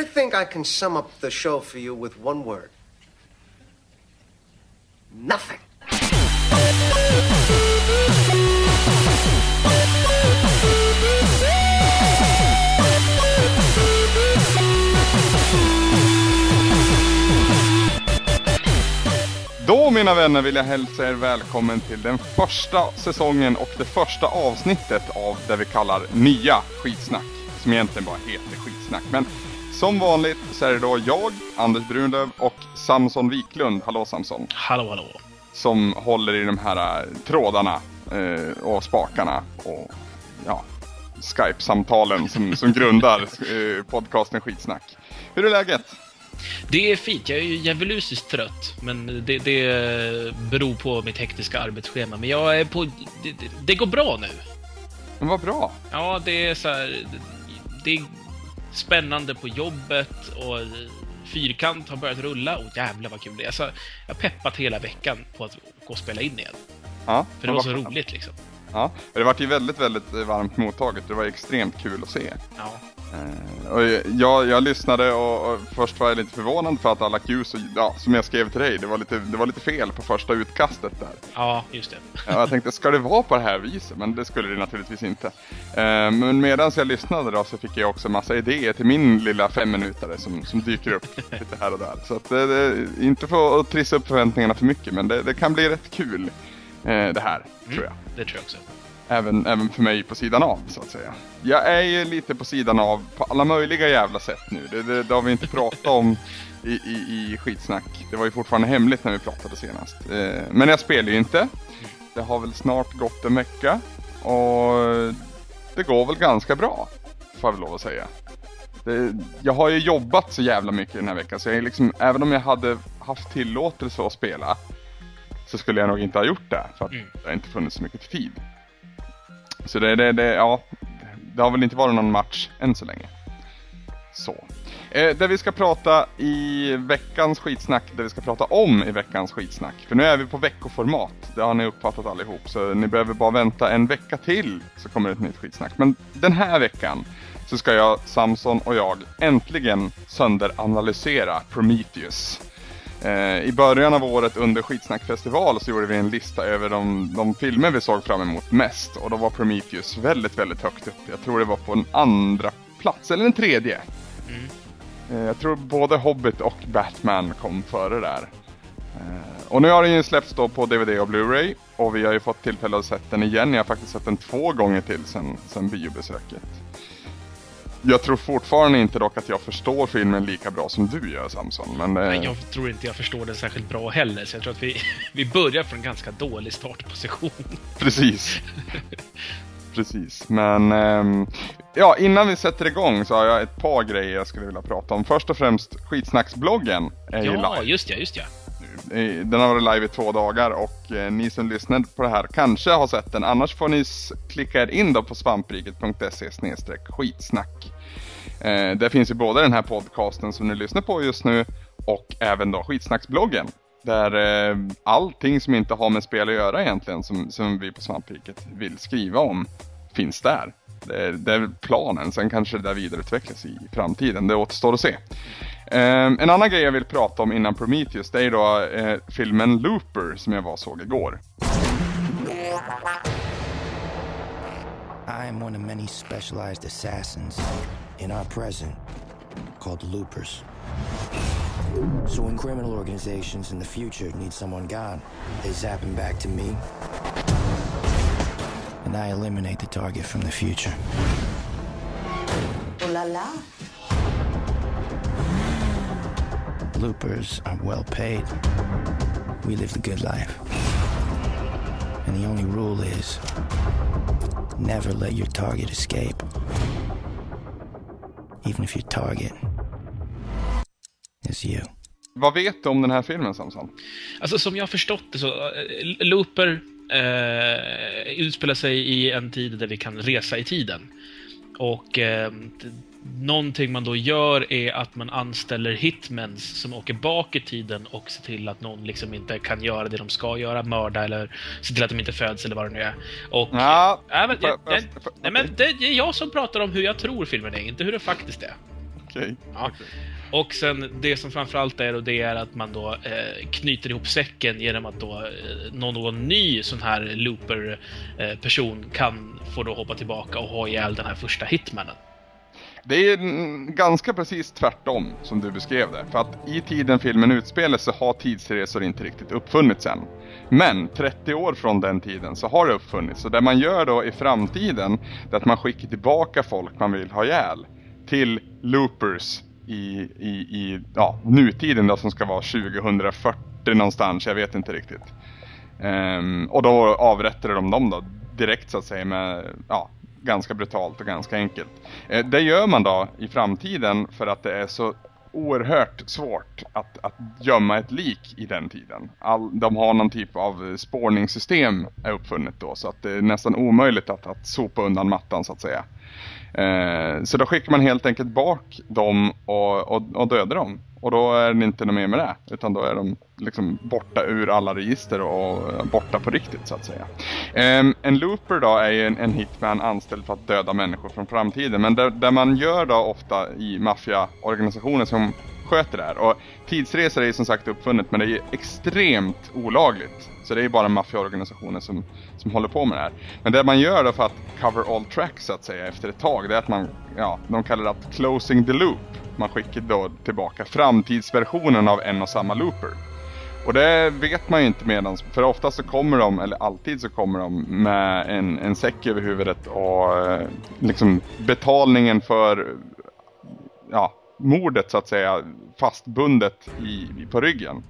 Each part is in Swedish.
I think I can sum up the show for you with one word nothing. Då mina vänner vill jag hälsa er välkommen till den första säsongen och det första avsnittet av det vi kallar nya skitsnack. Som egentligen bara heter skitsnack. Men som vanligt så är det då jag, Anders Brunlöv och Samson Wiklund. Hallå Samson. Hallå hallå. Som håller i de här äh, trådarna eh, och spakarna och ja, Skype-samtalen som, som grundar eh, podcasten Skitsnack. Hur är läget? Det är fint. Jag är ju djävulusiskt trött, men det, det beror på mitt hektiska arbetsschema. Men jag är på... Det, det, går bra nu. Men vad bra. Ja, det är så här... Det spännande på jobbet och Fyrkant har börjat rulla. Och jävlar vad kul det är. Alltså, jag har peppat hela veckan på att gå och spela in igen. Ja, För det var så roligt liksom. Ja, det vart ju väldigt, väldigt varmt mottaget. Det var extremt kul att se. Ja. Eh, och jag, jag lyssnade och, och, först var jag lite förvånad för att alla cues, ja, som jag skrev till dig, det var, lite, det var lite fel på första utkastet där. Ja, just det. Ja, jag tänkte, ska det vara på det här viset? Men det skulle det naturligtvis inte. Eh, men medan jag lyssnade då så fick jag också massa idéer till min lilla femminutare som, som dyker upp lite här och där. Så att det, det, inte för att trissa upp förväntningarna för mycket, men det, det kan bli rätt kul eh, det här, mm, tror jag. Det tror jag också även, även för mig på sidan av så att säga. Jag är ju lite på sidan av på alla möjliga jävla sätt nu. Det, det, det har vi inte pratat om i, i, i skitsnack. Det var ju fortfarande hemligt när vi pratade senast. Eh, men jag spelar ju inte. Det har väl snart gått en vecka och det går väl ganska bra. Får jag väl lov att säga. Det, jag har ju jobbat så jävla mycket den här veckan så jag liksom, även om jag hade haft tillåtelse att spela så skulle jag nog inte ha gjort det för att mm. det har inte funnits så mycket tid. Så det, det, det, ja, det har väl inte varit någon match än så länge. Så. Eh, det vi ska prata i veckans skitsnack, det vi ska prata om i veckans skitsnack. För nu är vi på veckoformat, det har ni uppfattat allihop. Så ni behöver bara vänta en vecka till så kommer det ett nytt skitsnack. Men den här veckan så ska jag, Samson och jag äntligen sönderanalysera Prometheus. Eh, I början av året under Skitsnackfestival så gjorde vi en lista över de, de, filmer vi såg fram emot mest. Och då var Prometheus väldigt, väldigt högt upp. Jag tror det var på en andra plats, eller en tredje. Mm. Eh, jag tror både Hobbit och Batman kom före där. Eh, och nu har den ju släppts då på DVD och Blu-ray. Och vi har ju fått tillfälle att se den igen. Jag har faktiskt sett den två gånger till sen, sen biobesöket. Jag tror fortfarande inte dock att jag förstår filmen lika bra som du gör Samson. Men, Nej, eh, jag tror inte jag förstår den särskilt bra heller. Så jag tror att vi, vi börjar från en ganska dålig startposition. Precis. Precis, men ähm, ja, innan vi sätter igång så har jag ett par grejer jag skulle vilja prata om. Först och främst skitsnacksbloggen är ja, ju live. Ja, just ja, just ja. Den har varit live i två dagar och eh, ni som lyssnade på det här kanske har sett den. Annars får ni klicka er in då på svampriket.se skitsnack. Eh, där finns ju både den här podcasten som ni lyssnar på just nu och även då skitsnacksbloggen. Där eh, allting som inte har med spel att göra egentligen som, som vi på Svampriket vill skriva om finns där. Det är, det är planen, sen kanske det där vidareutvecklas i framtiden. Det återstår att se. Eh, en annan grej jag vill prata om innan Prometheus, det är då eh, filmen Looper som jag var såg igår. I am one of many specialized assassins in our present called Loopers. So when criminal organizations in the future need someone gone, they zap him back to me. And I eliminate the target from the future. Oh la la. Loopers are well paid. We live the good life. And the only rule is never let your target escape. Even if your target is you. Vad vet du om den här filmen, Samson? Alltså, som jag har förstått det så, uh, Looper uh, utspelar sig i en tid där vi kan resa i tiden. Och uh, någonting man då gör är att man anställer hitmens som åker bak i tiden och ser till att någon liksom inte kan göra det de ska göra, mörda eller se till att de inte föds eller vad det nu är. Och... Ja, äh, men, jag, jag, nej, men det är jag som pratar om hur jag tror filmen är, inte hur det faktiskt är. Okej. Ja. Och sen det som framförallt är då, det är att man då eh, knyter ihop säcken genom att då eh, någon, någon ny sån här looper-person kan få då hoppa tillbaka och ha ihjäl den här första hitmanen. Det är ganska precis tvärtom som du beskrev det. För att i tiden filmen utspelar sig har tidsresor inte riktigt uppfunnits än. Men 30 år från den tiden så har det uppfunnits. Så det man gör då i framtiden är att man skickar tillbaka folk man vill ha ihjäl till loopers i, i, i ja, nutiden då som ska vara 2040 någonstans, jag vet inte riktigt. Um, och då avrättar de dem då direkt så att säga med, ja, ganska brutalt och ganska enkelt. Eh, det gör man då i framtiden för att det är så oerhört svårt att, att gömma ett lik i den tiden. All, de har någon typ av spårningssystem är uppfunnet då så att det är nästan omöjligt att, att sopa undan mattan så att säga. Eh, så då skickar man helt enkelt bak dem och, och, och dödar dem. Och då är det inte något mer med det. Utan då är de liksom borta ur alla register och borta på riktigt så att säga. Ehm, en looper då är ju en, en, hitman anställd för att döda människor från framtiden. Men det, det man gör då ofta i maffiaorganisationer som sköter det här. Och tidsresor är ju som sagt uppfunnet men det är ju extremt olagligt. Så det är ju bara maffiaorganisationer som, som håller på med det här. Men det man gör då för att cover all tracks så att säga efter ett tag, det är att man, ja, de kallar det att closing the loop. Man skickar då tillbaka framtidsversionen av en och samma looper. Och det vet man ju inte medan, för ofta så kommer de, eller alltid så kommer de med en, en säck över huvudet och eh, liksom betalningen för ja, mordet så att säga fastbundet i, på ryggen.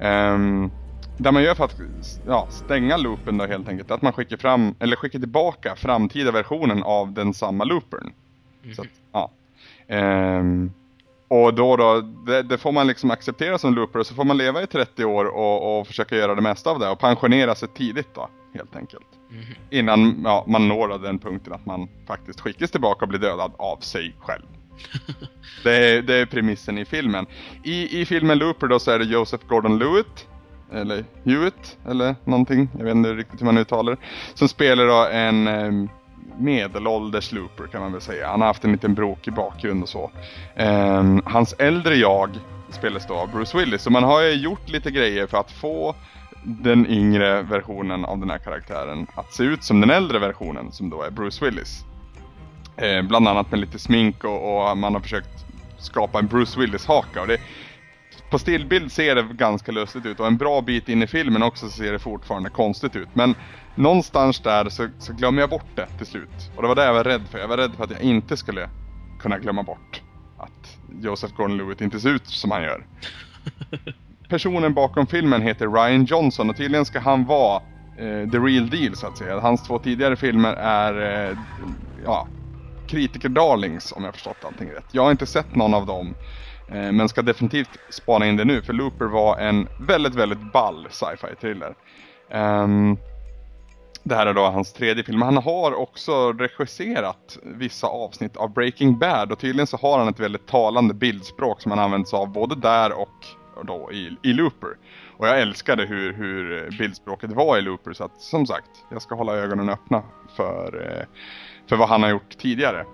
Um, det man gör för att ja, stänga loopen då helt enkelt att man skickar fram, eller skickar tillbaka framtida versionen av den samma loopern. Mm. Så att, ja. Um, och då, då det, det, får man liksom acceptera som looper och så får man leva i 30 år och, och försöka göra det mesta av det och pensionera sig tidigt då, helt enkelt. Mm. Innan ja, man når den punkten att man faktiskt skickas tillbaka och blir dödad av sig själv. det, är, det är premissen i filmen. I, I filmen Looper då så är det Joseph Gordon-Lewitt eller Hewitt, eller någonting, jag vet inte riktigt hur man uttalar det, som spelar då en eh, medelålders looper kan man väl säga. Han har haft en liten brokig bakgrund och så. Eh, hans äldre jag spelas då av Bruce Willis, så man har ju gjort lite grejer för att få den yngre versionen av den här karaktären att se ut som den äldre versionen som då är Bruce Willis. Eh, bland annat med lite smink och, och, man har försökt skapa en Bruce Willis-haka. Och det, på stillbild ser det ganska lustigt ut och en bra bit in i filmen också ser det fortfarande konstigt ut. Men någonstans där så, så glömmer jag bort det till slut. Och det var det jag var rädd för. Jag var rädd för att jag inte skulle kunna glömma bort att Joseph Gordon-Lewitt inte ser ut som han gör. Personen bakom filmen heter Ryan Johnson och tydligen ska han vara eh, the real deal så att säga. Hans två tidigare filmer är eh, ja, kritiker-darlings om jag förstått allting rätt. Jag har inte sett någon av dem. Eh, men ska definitivt spana in det nu för Looper var en väldigt, väldigt ball sci-fi thriller. Um, det här är då hans tredje film. Han har också regisserat vissa avsnitt av Breaking Bad och tydligen så har han ett väldigt talande bildspråk som han använder sig av både där och då i, i Looper. Och jag älskade hur, hur bildspråket var i Looper så att som sagt, jag ska hålla ögonen öppna för, eh, för vad han har gjort tidigare.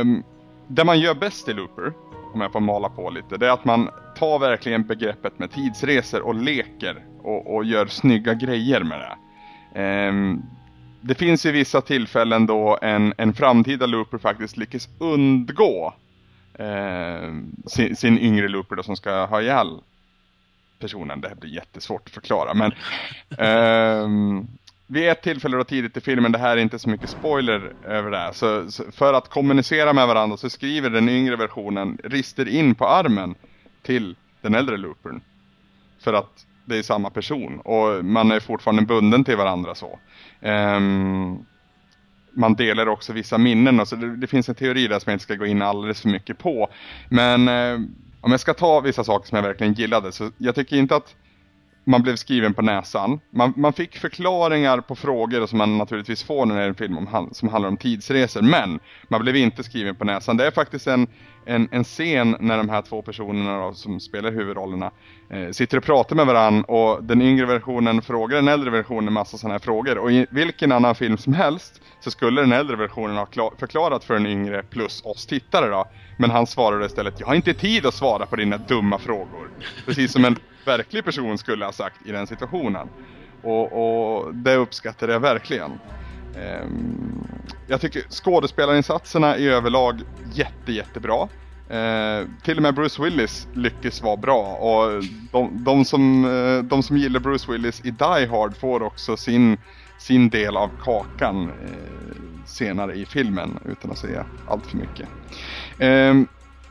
Um, det man gör bäst i Looper om jag får mala på lite, det är att man tar verkligen begreppet med tidsresor och leker och, och gör snygga grejer med det. Um, det finns ju vissa tillfällen då en, en framtida looper faktiskt lyckas undgå eh, sin, sin, yngre looper då, som ska ha ihjäl personen. Det här blir jättesvårt att förklara men eh, vid ett tillfälle då tidigt i filmen, det här är inte så mycket spoiler över det här, så, så, för att kommunicera med varandra så skriver den yngre versionen rister in på armen till den äldre loopern. För att det är samma person och man är fortfarande bunden till varandra så. Um, man delar också vissa minnen och så det, det, finns en teori där som jag inte ska gå in alldeles för mycket på. Men um, om jag ska ta vissa saker som jag verkligen gillade så jag tycker inte att man blev skriven på näsan. Man, man fick förklaringar på frågor som man naturligtvis får när det är en film om, som handlar om tidsresor. Men man blev inte skriven på näsan. Det är faktiskt en, en, en scen när de här två personerna då, som spelar huvudrollerna eh, sitter och pratar med varandra och den yngre versionen frågar den äldre versionen en massa sådana här frågor. Och i vilken annan film som helst så skulle den äldre versionen ha förklarat för den yngre plus oss tittare då. Men han svarade istället, jag har inte tid att svara på dina dumma frågor. Precis som en verklig person skulle ha sagt i den situationen. Och, och det uppskattade jag verkligen. Um, jag tycker skådespelarinsatserna i överlag jätte, jättebra. Uh, till och med Bruce Willis lyckas vara bra och de, de, som, eh, de som gillar Bruce Willis i Die Hard får också sin, sin del av kakan uh, senare i filmen utan att säga allt för mycket. Eh,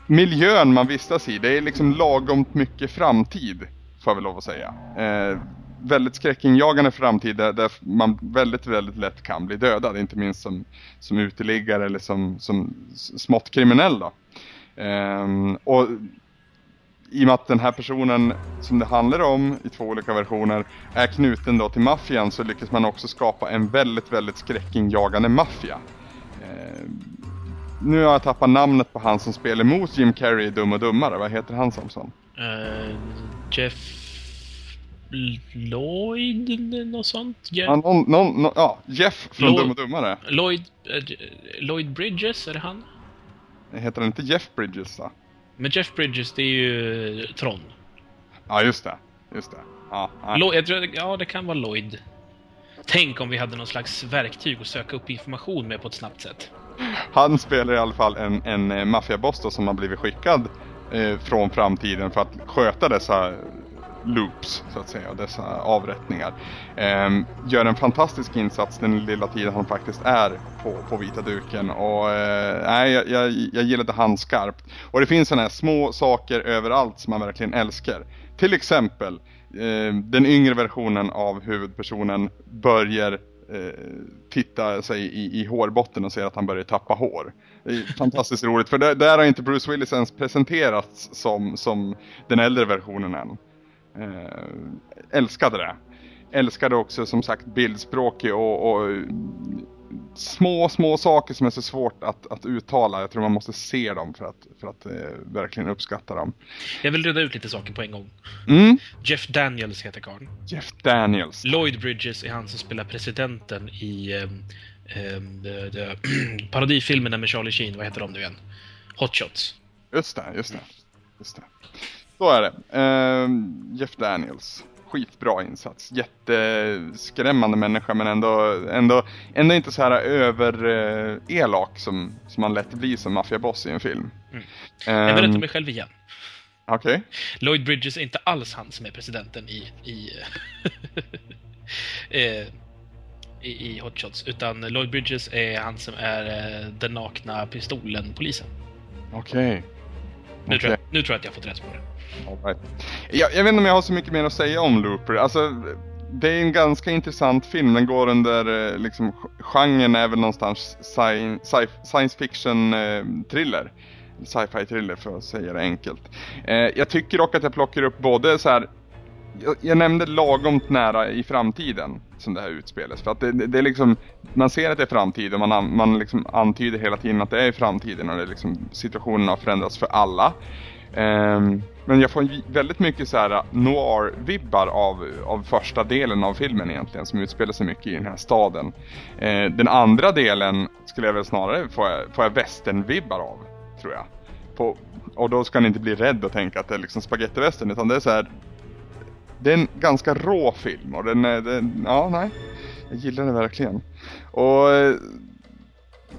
miljön man vistas i, det är liksom lagom mycket framtid får jag väl lov att säga. Eh, väldigt skräckinjagande framtid där, där, man väldigt, väldigt lätt kan bli dödad. Inte minst som, som uteliggare eller som, som smått kriminell då. Eh, och i och med att den här personen som det handlar om i två olika versioner är knuten då till maffian så lyckas man också skapa en väldigt, väldigt skräckinjagande maffia. Eh, nu har jag tappat namnet på han som spelar mot Jim Carrey i Dum och Dummare. Vad heter han Samson? Uh, eh, Jeff Lloyd, något sånt? Jeff... Ja, någon, någon, någon, ja, Jeff från Lloyd, Dum och Dummare. Lloyd, uh, Lloyd Bridges, är det han? Heter han inte Jeff Bridges då? Men Jeff Bridges, det är ju Tron. Ja, just det. Just det. Ja, Lloyd, jag tror, ja, det kan vara Lloyd. Tänk om vi hade någon slags verktyg att söka upp information med på ett snabbt sätt. Han spelar i alla fall en, en eh, maffiaboss som har blivit skickad eh, från framtiden för att sköta dessa loops så att säga, dessa avrättningar. Eh, gör en fantastisk insats den lilla tiden han faktiskt är på, på vita duken och eh, jag, jag, jag gillade han skarpt. Och det finns sådana här små saker överallt som man verkligen älskar. Till exempel eh, den yngre versionen av huvudpersonen börjar Eh, titta sig i, i hårbotten och ser att han börjar tappa hår. Det är fantastiskt roligt för där, där har inte Bruce Willis ens presenterats som, som den äldre versionen än. Eh, älskade det. Älskade också som sagt bildspråk och, och små, små saker som är så svårt att, att uttala. Jag tror man måste se dem för att, för att eh, verkligen uppskatta dem. Jag vill reda ut lite saker på en gång. Mm. Jeff Daniels heter karln. Jeff Daniels. Lloyd Bridges är han som spelar presidenten i eh, eh, parodifilmerna med Charlie Sheen. Vad heter de nu igen? Hot Shots. Just det, just det. Just det. Så är det. Uh, Jeff Daniels. Skitbra insats. Jätteskrämmande människa men ändå, ändå, ändå inte så här över uh, elak som, som man lätt blir som maffiaboss i en film. Mm. Jag berättar mig själv igen. Okej. Okay. Lloyd Bridges är inte alls han som är presidenten i, i, eh, i, i Hot Shots, utan Lloyd Bridges är han som är eh, den nakna pistolen-polisen. Okej. Okay. Nu, okay. nu tror jag att jag har fått rätt på det. Right. Jag, jag, vet inte om jag har så mycket mer att säga om Looper. Alltså, det är en ganska intressant film. Den går under, eh, liksom, genren är väl någonstans sci science fiction eh, thriller. Sci-fi thriller för att säga det enkelt. Eh, jag tycker dock att jag plockar upp både så här. Jag, jag nämnde lagomt nära i framtiden som det här utspelas. För att det, det, det, är liksom, man ser att det är framtid och man, man liksom antyder hela tiden att det är i framtiden och det liksom, situationen har förändrats för alla. Um, men jag får väldigt mycket så här äh, noir-vibbar av, av första delen av filmen egentligen som utspelar sig mycket i den här staden. Eh, den andra delen skulle jag väl snarare få, få jag västern-vibbar av, tror jag. På, och då ska ni inte bli rädd och tänka att det är liksom spagettivästern utan det är så här. Det är en ganska rå film och den är, den, ja nej. Jag gillar den verkligen. Och eh,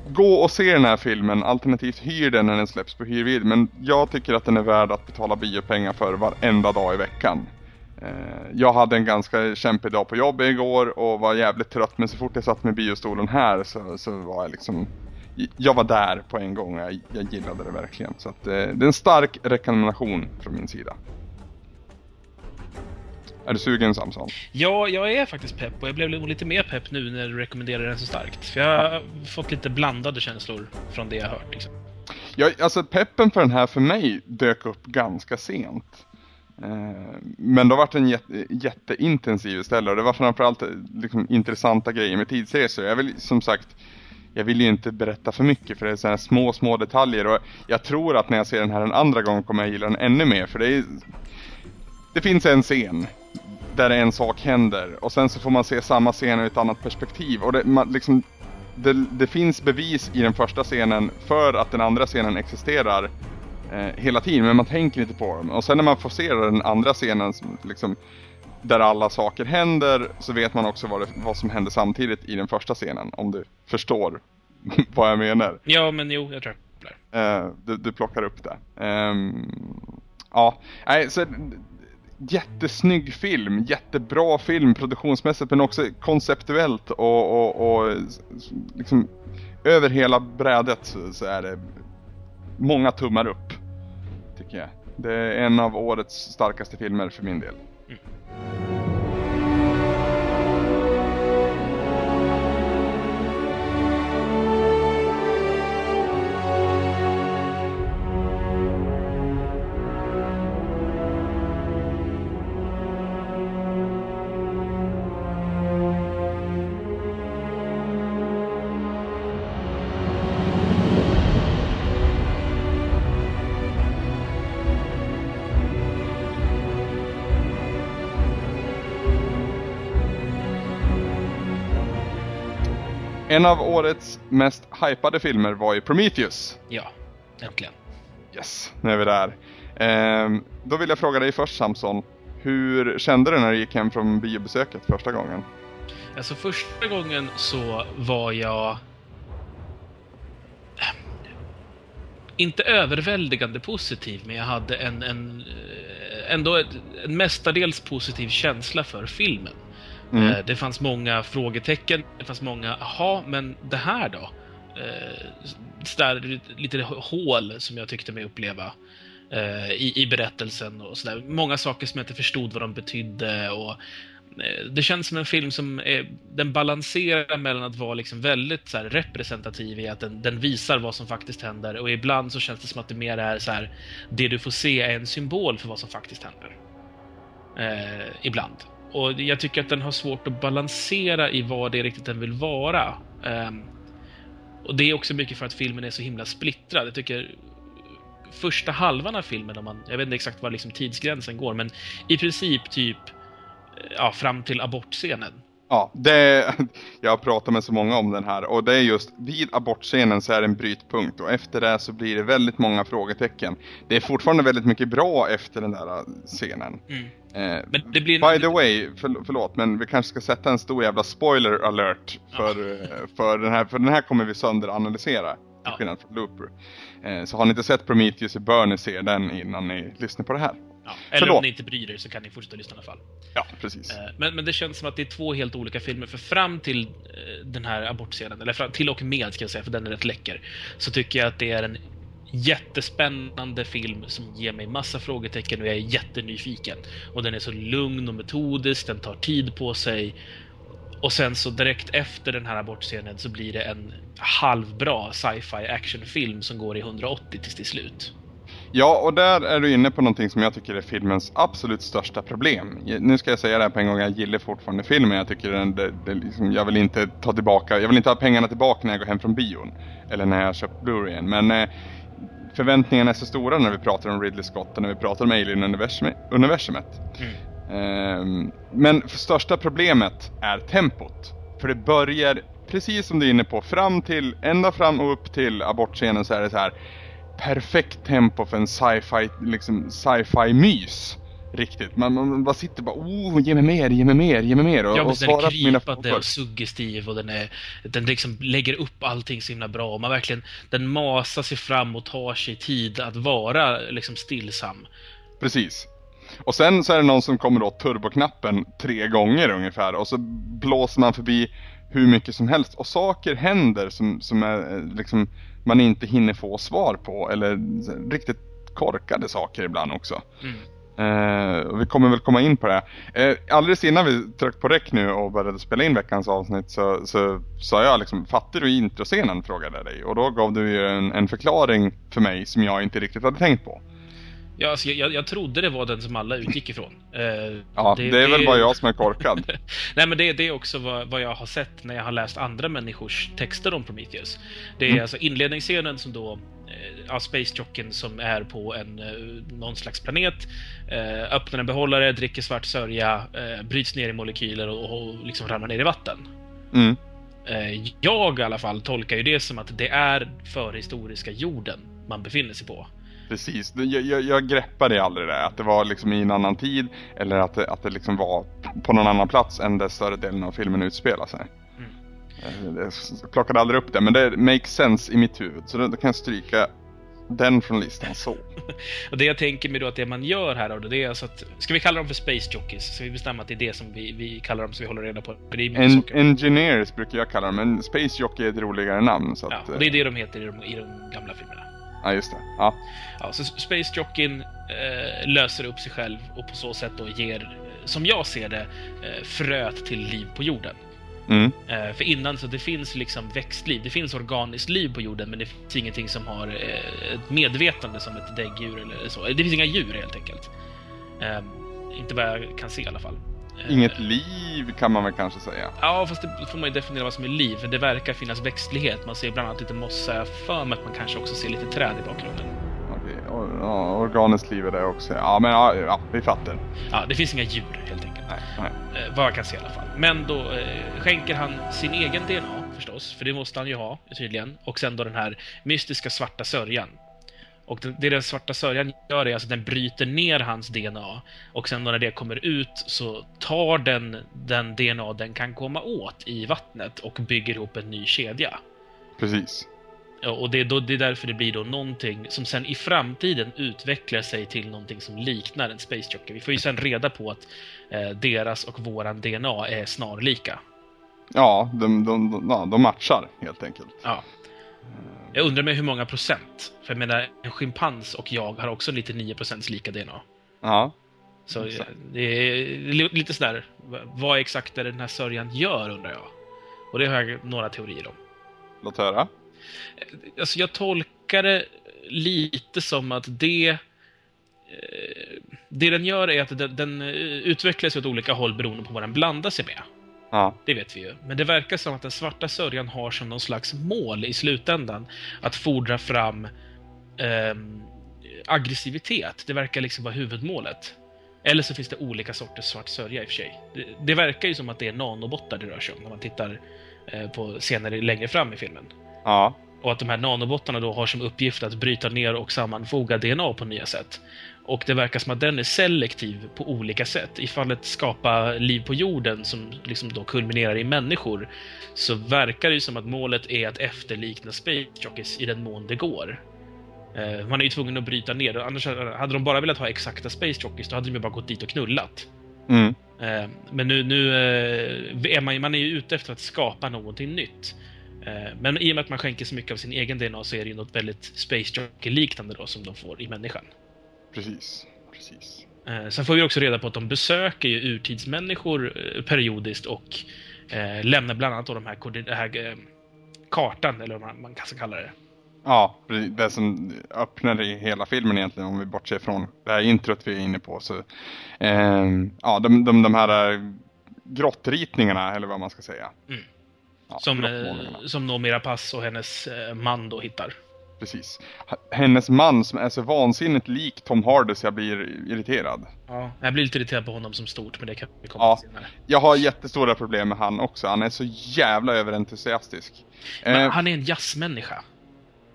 gå och se den här filmen, alternativt hyr den när den släpps på hyrvid. Men jag tycker att den är värd att betala biopengar för varenda dag i veckan. Eh, jag hade en ganska kämpig dag på jobbet igår och var jävligt trött men så fort jag satt med biostolen här så, så var jag liksom jag var där på en gång och jag, jag gillade det verkligen. Så att, eh, det är en stark rekommendation från min sida. Är du sugen Samson? Ja, jag är faktiskt pepp och jag blev lite mer pepp nu när du rekommenderar den så starkt. För jag har fått lite blandade känslor från det jag hört. Liksom. Ja, alltså peppen för den här för mig dök upp ganska sent. Eh, men då var den jätte, jätteintensiv istället och det var framförallt eh, liksom, intressanta grejer med tidsresor. Jag vill som sagt, jag vill ju inte berätta för mycket för det är sådana små, små detaljer och jag tror att när jag ser den här en andra gång kommer jag gilla den ännu mer för det är det finns en scen där en sak händer och sen så får man se samma scen ur ett annat perspektiv och det, man, liksom, det, det finns bevis i den första scenen för att den andra scenen existerar eh, hela tiden, men man tänker inte på dem. Och sen när man får se den andra scenen som liksom, där alla saker händer så vet man också vad, det, vad som händer samtidigt i den första scenen. Om du förstår vad jag menar. Ja, men jo, jag tror jag Uh, du, du plockar upp det. Um, ja, nej, så jättesnygg film, jättebra film produktionsmässigt men också konceptuellt och, och, och liksom över hela brädet så, så är det många tummar upp. Tycker jag. Det är en av årets starkaste filmer för min del. Mm. En av årets mest hypade filmer var ju Prometheus. Ja, äntligen. Yes, nu är vi där. Ehm, då vill jag fråga dig först Samson. Hur kände du när du gick hem från biobesöket första gången? Alltså första gången så var jag... Inte överväldigande positiv, men jag hade en, en ändå en mestadels positiv känsla för filmen. Mm. Eh, det fanns många frågetecken, det fanns många, aha, men det här då? Eh, lite hål som jag tyckte mig uppleva eh, i, i berättelsen och sådär. Många saker som jag inte förstod vad de betydde och eh, det känns som en film som är, den balanserar mellan att vara liksom väldigt så här, representativ i att den, den, visar vad som faktiskt händer och ibland så känns det som att det mer är så här, det du får se är en symbol för vad som faktiskt händer. Eh, ibland. Och jag tycker att den har svårt att balansera i vad det är riktigt den vill vara. Um, och det är också mycket för att filmen är så himla splittrad. Jag tycker första halvan av filmen, om man, jag vet inte exakt var liksom tidsgränsen går, men i princip typ eh, ja, fram till abortscenen. Ja, det, jag har pratat med så många om den här och det är just vid abortscenen så är det en brytpunkt och efter det så blir det väldigt många frågetecken. Det är fortfarande väldigt mycket bra efter den där scenen. Mm. Eh, by the way, för, förlåt, men vi kanske ska sätta en stor jävla spoiler alert för, ja. Eh, för, den, här, för den här kommer vi sönderanalysera. Till skillnad från Looper. Eh, så har ni inte sett Prometheus så bör ni se den innan ni lyssnar på det här. Ja, eller om ni inte bryr er så kan ni fortsätta lyssna i alla fall. Ja, precis. Eh, men, men det känns som att det är två helt olika filmer. För fram till den här abortscenen, eller fram, till och med ska jag säga, för den är rätt läcker, så tycker jag att det är en jättespännande film som ger mig massa frågetecken och jag är jättenyfiken. Och den är så lugn och metodisk, den tar tid på sig. Och sen så direkt efter den här abortscenen så blir det en halvbra sci-fi actionfilm som går i 180 tills till slut. Ja, och där är du inne på någonting som jag tycker är filmens absolut största problem. Nu ska jag säga det här på en gång, jag gillar fortfarande filmen. Jag tycker den, det, det liksom, jag vill inte ta tillbaka, jag vill inte ha pengarna tillbaka när jag går hem från bion. Eller när jag köpt Blu-rayen. Men eh, förväntningarna är så stora när vi pratar om Ridley Scott och när vi pratar om Alien-universumet. Mm. Um, men största problemet är tempot. För det börjar, precis som du är inne på, fram till, ända fram och upp till abortscenen så är det så här perfekt tempo för en sci-fi, liksom sci-fi mys riktigt. Man, man bara sitter bara oh, ge mig mer, ge mig mer, ge mig mer. Och, ja, men och den är krypande och suggestiv och den, är, den liksom lägger upp allting så himla bra. Och man verkligen, den masar sig fram och tar sig tid att vara liksom stillsam. Precis. Och sen så är det någon som kommer åt turboknappen tre gånger ungefär och så blåser man förbi hur mycket som helst och saker händer som, som är liksom man inte hinner få svar på eller riktigt korkade saker ibland också. Mm. Uh, vi kommer väl komma in på det. Uh, alldeles innan vi tryckte på räck nu och började spela in veckans avsnitt så sa jag liksom, fattar du introscenen? frågade jag dig. Och då gav du ju en, en, förklaring för mig som jag inte riktigt hade tänkt på. Ja, alltså, jag, jag trodde det var den som alla utgick ifrån. Uh, ja, det, det är det... väl bara jag som är korkad. Nej, men det, det är också vad, vad, jag har sett när jag har läst andra människors texter om Prometheus. Det är mm. alltså inledningsscenen som då ja, Space-jocken som är på en, eh, någon slags planet, eh, öppnar en behållare, dricker svart sörja, eh, bryts ner i molekyler och, och liksom ramlar ner i vatten. Mm. Eh, jag i alla fall tolkar ju det som att det är förhistoriska jorden man befinner sig på. Precis, jag, jag, jag greppade aldrig det. Att det var liksom i en annan tid eller att det, att det liksom var på någon annan plats än där större delen av filmen utspelar sig. Mm. Jag plockade aldrig upp det, men det makes sense i mitt huvud. Så då, då kan jag stryka den från listan så. och det jag tänker mig då att det man gör här då, det är alltså att, ska vi kalla dem för Space Jockeys? Ska vi bestämma att det är det som vi, vi kallar dem så vi håller reda på det? är en, engineers brukar jag kalla dem, men Space Jockey är ett roligare namn. Så ja, att, och det är det de heter i de, i de gamla filmerna. Ja, just det. Ja. ja så Space Jockeyn eh, löser upp sig själv och på så sätt då ger, som jag ser det, eh, fröet till liv på jorden. Mm. Eh, för innan så det finns liksom växtliv, det finns organiskt liv på jorden men det finns ingenting som har eh, ett medvetande som ett däggdjur eller så. Det finns inga djur helt enkelt. Eh, inte vad jag kan se i alla fall. Eh, Inget liv kan man väl kanske säga? Ja, fast det får man ju definiera vad som är liv. Det verkar finnas växtlighet. Man ser bland annat lite mossa. för mig att man kanske också ser lite träd i bakgrunden. Okej, ja, organiskt liv är det också. Ja, men ja, ja, vi fattar. Ja, det finns inga djur helt enkelt. Nej, nej. Eh, vad jag kan se i alla fall. Men då eh, skänker han sin egen DNA förstås, för det måste han ju ha tydligen. Och sen då den här mystiska svarta sörjan och det den svarta sörjan gör är alltså att den bryter ner hans DNA. Och sen när det kommer ut så tar den den DNA den kan komma åt i vattnet och bygger ihop en ny kedja. Precis. Och det är, då, det är därför det blir då någonting som sen i framtiden utvecklar sig till någonting som liknar en Space Jockey. Vi får ju sen reda på att eh, deras och våran DNA är snarlika. Ja, de, de, de, de matchar helt enkelt. Ja. Jag undrar med hur många procent. För jag menar, en schimpans och jag har också 99 procents lika DNA. Ja. Så exakt. det är lite sådär, vad exakt är det den här sörjan gör undrar jag. Och det har jag några teorier om. Låt höra. Alltså jag tolkar det lite som att det eh, det den gör är att den, den utvecklas åt olika håll beroende på vad den blandar sig med. Ja. Det vet vi ju. Men det verkar som att den svarta sörjan har som någon slags mål i slutändan att fordra fram eh, aggressivitet. Det verkar liksom vara huvudmålet. Eller så finns det olika sorters svart sörja i och för sig. Det, det verkar ju som att det är nanobottar det rör sig om när man tittar eh, på scener längre fram i filmen. Ja. Och att de här nanobottarna då har som uppgift att bryta ner och sammanfoga DNA på nya sätt. Och det verkar som att den är selektiv på olika sätt. I fallet skapa liv på jorden som liksom då kulminerar i människor så verkar det som att målet är att efterlikna Space Jockeys i den mån det går. Eh, man är ju tvungen att bryta ner Annars hade de bara velat ha exakta Space Jockeys då hade de ju bara gått dit och knullat. Mm. Eh, men nu, nu eh, är man, man är ju ute efter att skapa någonting nytt. Men i och med att man skänker så mycket av sin egen DNA så är det ju något väldigt Space Jockey-liknande då som de får i människan. Precis, precis. Eh, sen får vi också reda på att de besöker ju urtidsmänniskor eh, periodiskt och eh, lämnar bland annat då de här, den här eh, kartan, eller vad man kan kalla det. Ja, det som öppnar i hela filmen egentligen om vi bortser från det här introt vi är inne på. Så, eh, ja, de, de, de här eh, grottritningarna eller vad man ska säga. Mm. Ja, som, som Nomira Pass och hennes man då hittar precis. Hennes man som är så vansinnigt lik Tom Hardy så jag blir irriterad. Ja, jag blir lite irriterad på honom som stort, men det kan vi komma ja, till senare. Jag har jättestora problem med han också. Han är så jävla överentusiastisk. Men eh, han är en jazzmänniska.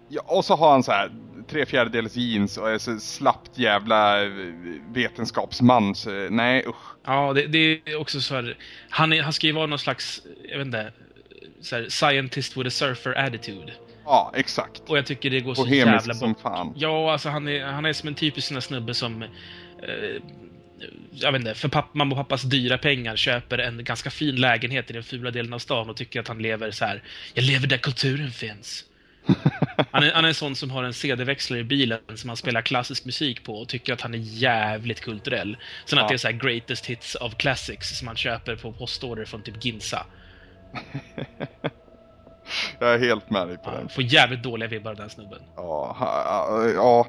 Ja, och så har han så här tre fjärdedels jeans och är så slappt jävla eh, vetenskapsman. Så, nej, usch. Ja, det, det är också så här. Han, är, han ska ju vara någon slags, jag vet inte, så här, scientist with a surfer attitude. Ja, exakt. Och jag tycker det går så Bohemisk jävla som bort. fan. Ja, alltså han är, han är som en typisk sån snubbe som eh, jag vet inte, för papp, mamma och pappas dyra pengar köper en ganska fin lägenhet i den fula delen av stan och tycker att han lever så här. Jag lever där kulturen finns. han, är, han är en sån som har en CD-växlare i bilen som han spelar klassisk musik på och tycker att han är jävligt kulturell. Sen Ja. att det är så här greatest hits of classics som han köper på postorder från typ Ginsa. Jag är helt med dig på Ja, den. får jävligt dåliga vibbar av den snubben. Ja, ha- ja.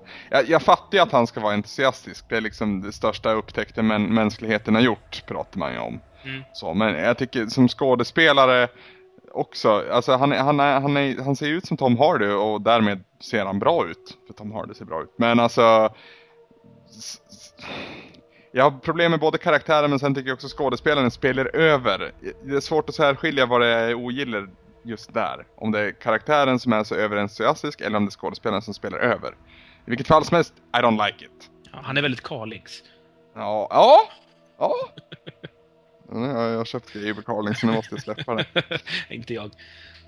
Jag, fattar ju att han ska vara entusiastisk. Det är liksom det största upptäckten män, mänskligheten har gjort, pratar man ju om. Mm. Så, men jag tycker som skådespelare också, alltså han, han, är, han, är, han ser ut som Tom Hardy och därmed ser han bra ut. För Tom Hardy ser bra ut. Men alltså... Jag har problem med både karaktären men sen tycker jag också skådespelaren spelar över. Det är svårt att särskilja vad det är jag ogillar just där. Om det är karaktären som är så överentusiastisk eller om det är skådespelaren som spelar över. I vilket fall som helst, I don't like it. Ja, han är väldigt Kalix. Ja, ja, ja. Nu har jag köpt Gabriel Carling så nu måste jag släppa det. Inte jag.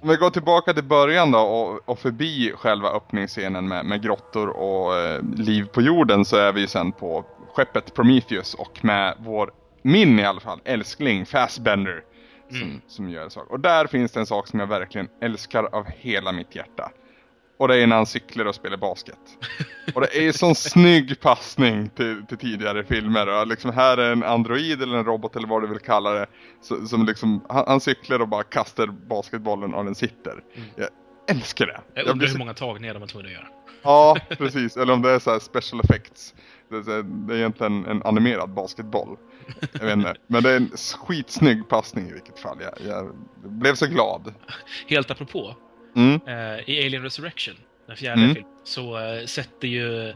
Om vi går tillbaka till början då och, och förbi själva öppningsscenen med, med grottor och eh, liv på jorden så är vi sen på skeppet Prometheus och med vår, min i alla fall, älskling Fassbender som, Mm. som gör en sak. Och där finns det en sak som jag verkligen älskar av hela mitt hjärta. Och det är när han cyklar och spelar basket. Och det är en sån snygg passning till, till tidigare filmer. Och liksom här är en android eller en robot eller vad du vill kalla det. så- Som liksom, han, han cyklar och bara kastar basketbollen och den sitter. Jag älskar det. Jag Jag undrar blir hur många tagningar de var tvungna att göra. Ja, precis. Eller om det är så här special effects. Det är, egentligen en animerad basketboll. Jag vet inte. Men det är en skitsnygg passning i vilket fall. Jag, jag blev så glad. Helt apropå, Mm. eh, i Alien Resurrection, den fjärde Mm. filmen, så eh, sätter ju eh,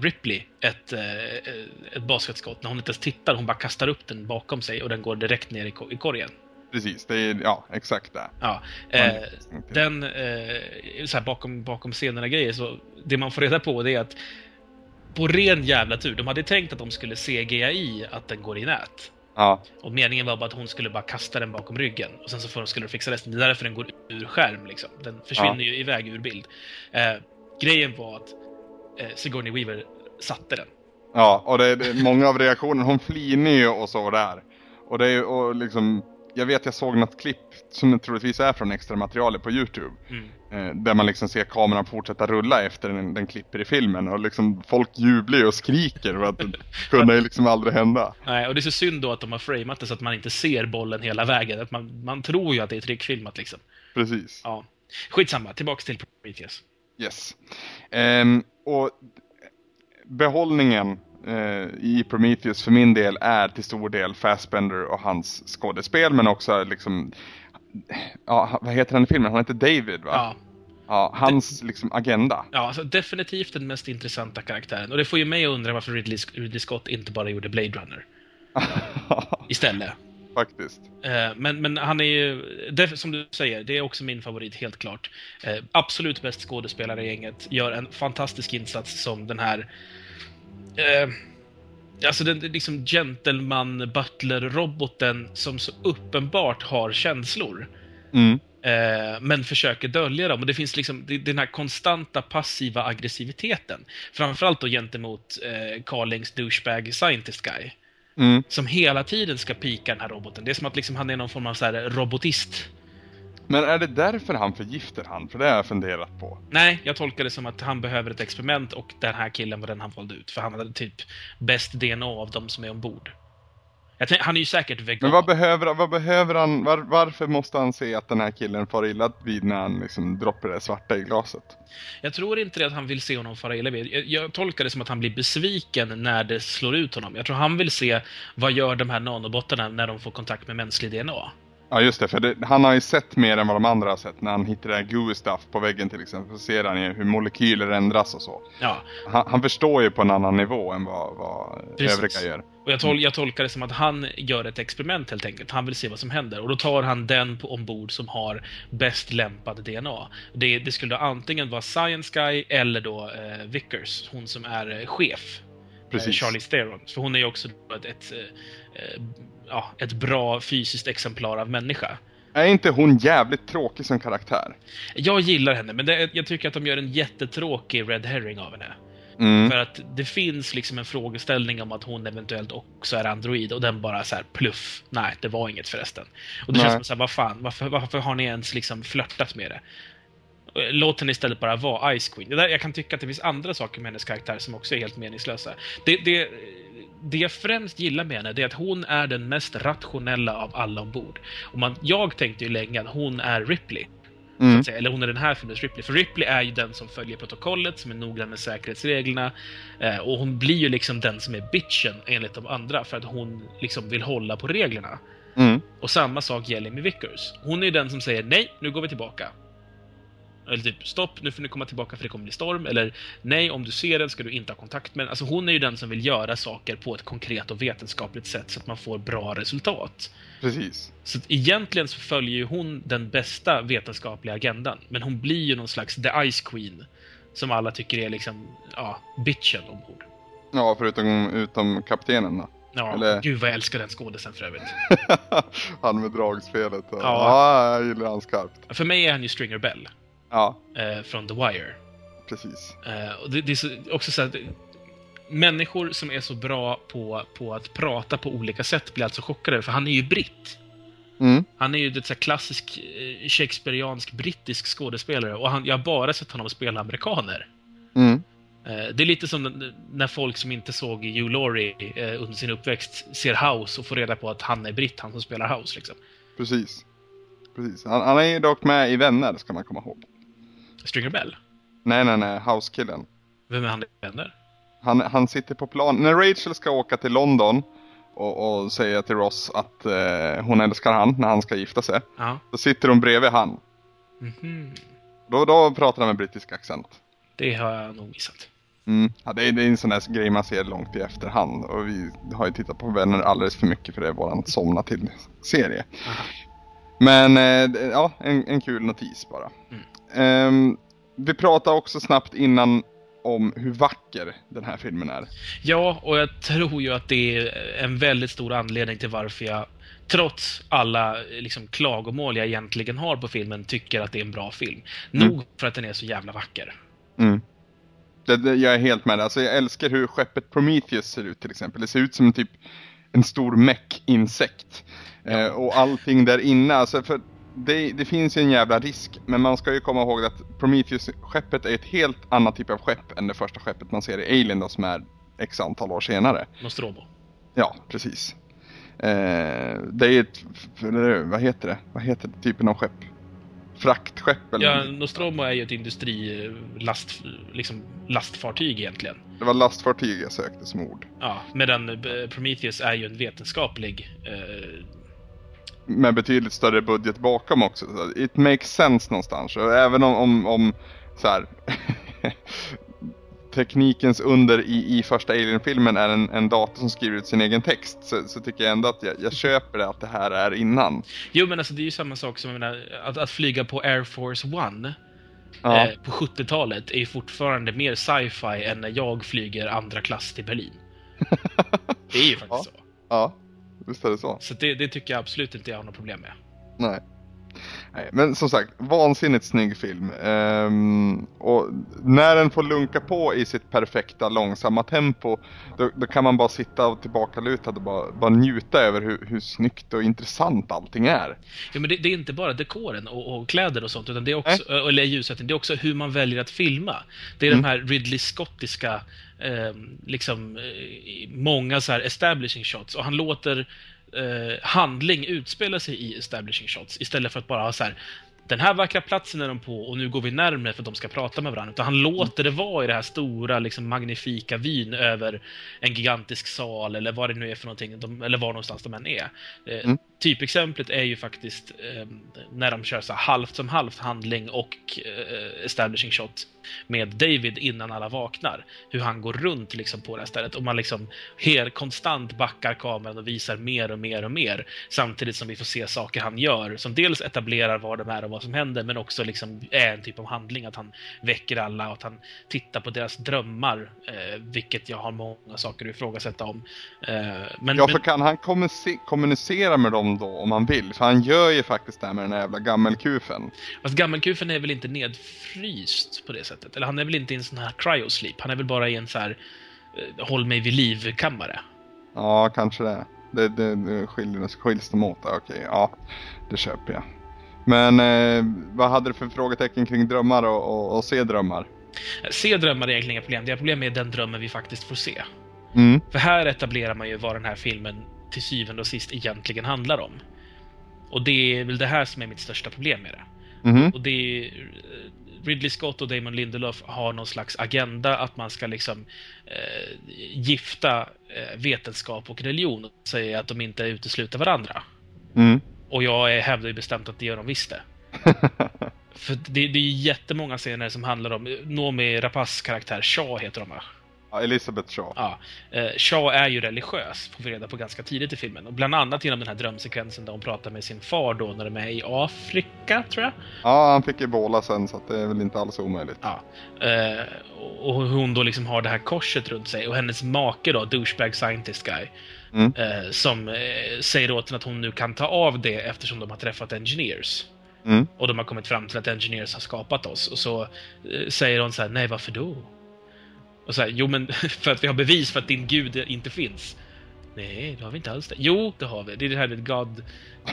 Ripley ett, ett basketskott. När hon inte ens tittar, hon bara kastar upp den bakom sig och den går direkt ner i, ko- i korgen. Precis, det är ja, exakt det. Ja, eh, den, eh, så här bakom, bakom scenerna grejer, så det man får reda på det är att på ren jävla tur, de hade tänkt att de skulle CGI att den går i nät. Ja, Och meningen var bara att hon skulle bara kasta den bakom ryggen. Och sen så får de, skulle de fixa resten. Det är därför den går ur skärm liksom. Den försvinner ju iväg ur bild. Eh, grejen var att eh, Sigourney Weaver satte den. ja och det det många av reaktionerna. Hon flinar ju och så där. Och det är ju- och liksom, jag vet jag såg något klipp som troligtvis är från extra materialet på Youtube. Mm. Eh, där man liksom ser kameran fortsätta rulla efter den, den klipper i filmen. Och liksom folk jublar ju och skriker för att det kunde ju liksom aldrig hända. Nej, och det är så synd då att de har framat det så att man inte ser bollen hela vägen. Att man, man tror ju att det är trickfilmat liksom. Precis. Ja. Skitsamma, tillbaks till Prometheus. Yes. Ehm, och behållningen eh, i Prometheus för min del är till stor del Fassbender och hans skådespel men också liksom Ja, vad heter han i filmen? Han heter David va? Ja. Ja, hans liksom agenda. Ja, alltså definitivt den mest intressanta karaktären. Och det får ju mig att undra varför Ridley, Ridley Scott inte bara gjorde Blade Runner istället. Faktiskt. Eh, Men, men han är ju, som du säger, det är också min favorit, helt klart. Eh, Absolut bäst skådespelare i gänget. Gör en fantastisk insats som den här... Eh, alltså den liksom gentleman butler-roboten som så uppenbart har känslor. Mm. Eh, men försöker dölja dem. Och det finns liksom det- den här konstanta passiva aggressiviteten. Framförallt då gentemot eh, Carlings douchebag scientist guy. Mm. Som hela tiden ska pika den här roboten. Det är som att liksom han är någon form av så här robotist. Men är det därför han förgiftar han? För det har jag funderat på. Nej, jag tolkar det som att han behöver ett experiment och den här killen var den han valde ut. För han hade typ bäst DNA av de som är ombord. Jag tänk, han är ju säkert vegan. Men vad behöver, vad behöver han? Var, varför måste han se att den här killen far illa vid när han liksom droppar det svarta i glaset? Jag tror inte det att han vill se honom fara illa vid. Jag, jag tolkar det som att han blir besviken när det slår ut honom. Jag tror han vill se vad gör de här nanobottarna när de får kontakt med mänsklig DNA. Ja just det, för det, han har ju sett mer än vad de andra har sett. När han hittar det här gooey stuff på väggen till exempel. Så ser han ju hur molekyler ändras och så. Ja, Han, han förstår ju på en annan nivå än vad, vad Precis. övriga gör. och jag, tol jag tolkar det som att han gör ett experiment helt enkelt. Han vill se vad som händer. Och då tar han den på ombord som har bäst lämpad DNA. Det, det skulle antingen vara Science Guy eller då eh, Vickers, hon som är eh, chef. Eh, Precis. Charlie Theron. För hon är ju också ett, ett, eh, eh, ja, ett bra fysiskt exemplar av människa. Är inte hon jävligt tråkig som karaktär? Jag gillar henne, men det, jag tycker att de gör en jättetråkig red herring av henne. Mm. För att det finns liksom en frågeställning om att hon eventuellt också är android och den bara så här pluff. Nej, det var inget förresten. Och det Nej. känns som så här, vad fan, varför, varför har ni ens liksom flörtat med det? Låt henne istället bara vara Ice Queen. Det där, jag kan tycka att det finns andra saker med hennes karaktär som också är helt meningslösa. Det, det, det jag främst gillar med henne det är att hon är den mest rationella av alla ombord. Och man, jag tänkte ju länge att hon är Ripley. Mm. Eller hon är den här filmens Ripley. För Ripley är ju den som följer protokollet, som är noggrann med säkerhetsreglerna. Eh, och hon blir ju liksom den som är bitchen enligt de andra, för att hon liksom vill hålla på reglerna. Mm. Och samma sak gäller med Vickers. Hon är ju den som säger nej, nu går vi tillbaka. Eller typ, stopp, nu får ni komma tillbaka för det kommer bli storm. Eller, nej, om du ser den ska du inte ha kontakt med den. Alltså hon är ju den som vill göra saker på ett konkret och vetenskapligt sätt så att man får bra resultat. Precis. Så att egentligen så följer ju hon den bästa vetenskapliga agendan. Men hon blir ju någon slags the Ice Queen. Som alla tycker är liksom, ja, bitchen ombord. Ja, förutom utom kaptenen då. Ja, Eller- gud vad jag älskar den skådisen för övrigt. han med dragspelet. Ja. Ja. jag gillar han skarpt. För mig är han ju Stringer Bell. Ja, Eh, från The Wire. precis. Eh, och det, det är så, också så att människor som är så bra på, på att prata på olika sätt blir alltså chockade, för han är ju britt. Mm. Han är ju ett så klassisk eh, shakespeariansk brittisk skådespelare och han, jag har bara sett honom spela amerikaner. Mm. Eh, Det är lite som när folk som inte såg Hugh Laurie eh, under sin uppväxt ser House och får reda på att han är britt, han som spelar House. Liksom. Precis. Precis. Han, han är dock med i Vänner, ska man komma ihåg. Stringer Bell. Nej, nej, nej. House-killen. Vem är han Vänner? Han, han sitter på plan. När Rachel ska åka till London och, och säga till Ross att eh, hon älskar han när han ska gifta sig. Ja. Då sitter hon bredvid han. Mhm. Då, då pratar han med brittisk accent. Det har jag nog missat. Mm. Ja, det, är, det är en sån där grej man ser långt i efterhand. Och vi har ju tittat på Vänner alldeles för mycket för det är våran somna till serie. Aha. Men eh, ja, en, en kul notis bara. Mm. Ehm, vi pratade också snabbt innan om hur vacker den här filmen är. Ja, och jag tror ju att det är en väldigt stor anledning till varför jag, trots alla liksom, klagomål jag egentligen har på filmen, tycker att det är en bra film. Mm. Nog för att den är så jävla vacker. Mm. Det, det, jag är helt med. Alltså, jag älskar hur skeppet Prometheus ser ut till exempel. Det ser ut som typ en stor meck-insekt. Eh, och allting där inne. Alltså, för det, det finns ju en jävla risk. Men man ska ju komma ihåg att Prometheus-skeppet är ett helt annat typ av skepp än det första skeppet man ser i Alien då, som är x antal år senare. Nostromo. Ja, precis. Eh, det är ett, vad heter det? Vad heter det typen av skepp? Fraktskepp eller? Ja, Nostromo är ju ett industrilast, liksom, lastfartyg egentligen. Det var lastfartyg jag sökte som ord. Ja, medan eh, Prometheus är ju en vetenskaplig eh, med betydligt större budget bakom också. Så It makes sense någonstans. Och även om, om, om så här, teknikens under i, i första Alien-filmen är en, en dator som skriver ut sin egen text så, så tycker jag ändå att jag, jag köper det att det här är innan. Jo, men alltså det är ju samma sak som jag menar, att, att flyga på Air Force One Ja, eh, på 70-talet är ju fortfarande mer sci-fi än när jag flyger andra klass till Berlin. Det är ju faktiskt Ja. så. ja visst är det så. Så det, det tycker jag absolut inte jag har något problem med. Nej. Nej, men som sagt, vansinnigt snygg film. Ehm, och när den får lunka på i sitt perfekta långsamma tempo, då, då kan man bara sitta och tillbakalutad och bara, bara njuta över hur, hur snyggt och intressant allting är. Ja, men det, det är inte bara dekoren och, och kläder och sånt, utan det är också, eller ljussättning, det är också hur man väljer att filma. Det är Mm. de här Ridley Scottiska, eh, liksom, eh, många så här establishing shots, och han låter eh, handling utspela sig i establishing shots, istället för att bara ha så här den här vackra platsen är de på och nu går vi närmare för att de ska prata med varandra. Utan han låter det vara i det här stora, liksom, magnifika vyn över en gigantisk sal eller vad det nu är för någonting, de, eller var någonstans de än är. Eh, Mm. Typexemplet är ju faktiskt eh, när de kör så här halvt som halvt handling och eh, establishing shot med David innan alla vaknar. Hur han går runt liksom på det här stället och man liksom helt konstant backar kameran och visar mer och mer och mer samtidigt som vi får se saker han gör som dels etablerar vad de är och vad som händer men också liksom är en typ av handling att han väcker alla och att han tittar på deras drömmar eh, vilket jag har många saker att ifrågasätta om. Eh, men, Ja, men, för kan han kommunicera med dem då om han vill? För han gör ju faktiskt det här med den här jävla gammelkufen. Fast gammelkufen är väl inte nedfryst på det sättet? Eller han är väl inte i en sån här cryosleep? Han är väl bara i en så här eh, håll mig vid liv-kammare? Ja, kanske det. Det, det, det skiljer, skiljs de åt. Okej, ja. Det köper jag. Men eh, vad hade du för frågetecken kring drömmar och, och, och se drömmar? Se drömmar är egentligen inga problem. Det är problem med den drömmen vi faktiskt får se. Mm, För här etablerar man ju vad den här filmen till syvende och sist egentligen handlar om. Och det är väl det här som är mitt största problem med det. mhm, Och det är, eh, Ridley Scott och Damon Lindelof har någon slags agenda att man ska liksom eh, gifta eh, vetenskap och religion och säga att de inte utesluter varandra. mm. Och jag är- hävdar ju bestämt att det gör de visst det. För det, det är jättemånga scener som handlar om Noomi Rapaces karaktär, Shaw heter de va? Ja, Elizabeth Shaw. Ja. Eh, Shaw är ju religiös, får vi reda på ganska tidigt i filmen. Och bland annat genom den här drömsekvensen där hon pratar med sin far då när de är i Afrika, tror jag. Ja, han fick ebola sen så att det är väl inte alls omöjligt. Ja. Eh, och hon då liksom har det här korset runt sig och hennes make då, douchebag scientist guy, Mm. eh, som säger åt henne att hon nu kan ta av det eftersom de har träffat engineers. Mm. Och de har kommit fram till att engineers har skapat oss. Och så säger hon så här, nej varför då? Och så här, jo men för att vi har bevis för att din gud inte finns. Nej, det har vi inte alls det. Jo, det har vi. Det är det här med God,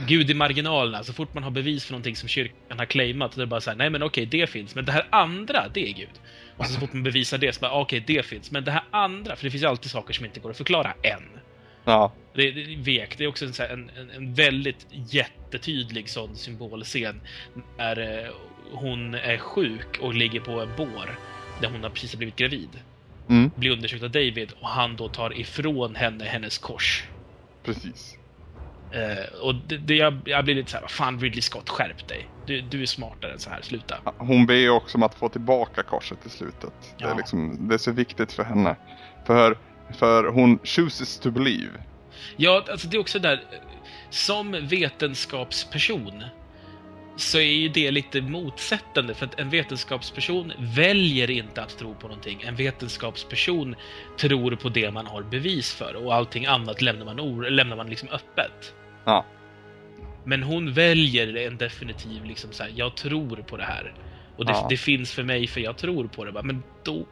Gud i marginalerna. Så fort man har bevis för någonting som kyrkan har claimat, då är det bara så här, nej men okej, det finns. Men det här andra, det är Gud. Och så, så fort man bevisar det, så bara, okej, det finns. Men det här andra, för det finns ju alltid saker som inte går att förklara än. Ja. Det, det är vek. Det är också så en, en, en väldigt jättetydlig sån symbolscen. När eh, hon är sjuk och ligger på en bår. Där hon har precis blivit gravid. Mm. Blir undersökt av David och han då tar ifrån henne hennes kors. Precis. Eh, och det, det, jag, jag blir lite så här, fan Ridley Scott, skärp dig. Du, du är smartare än så här, sluta. Ja, Hon ber ju också om att få tillbaka korset i slutet. Det, är Ja. liksom, det är så viktigt för henne. För, för hon chooses to believe. Ja, alltså det är också där, som vetenskapsperson så är ju det lite motsättande för att en vetenskapsperson väljer inte att tro på någonting. En vetenskapsperson tror på det man har bevis för och allting annat lämnar man, or- lämnar man liksom öppet. Ja. Men hon väljer en definitiv liksom så här, jag tror på det här. Och det, Ja. det finns för mig för jag tror på det. Men då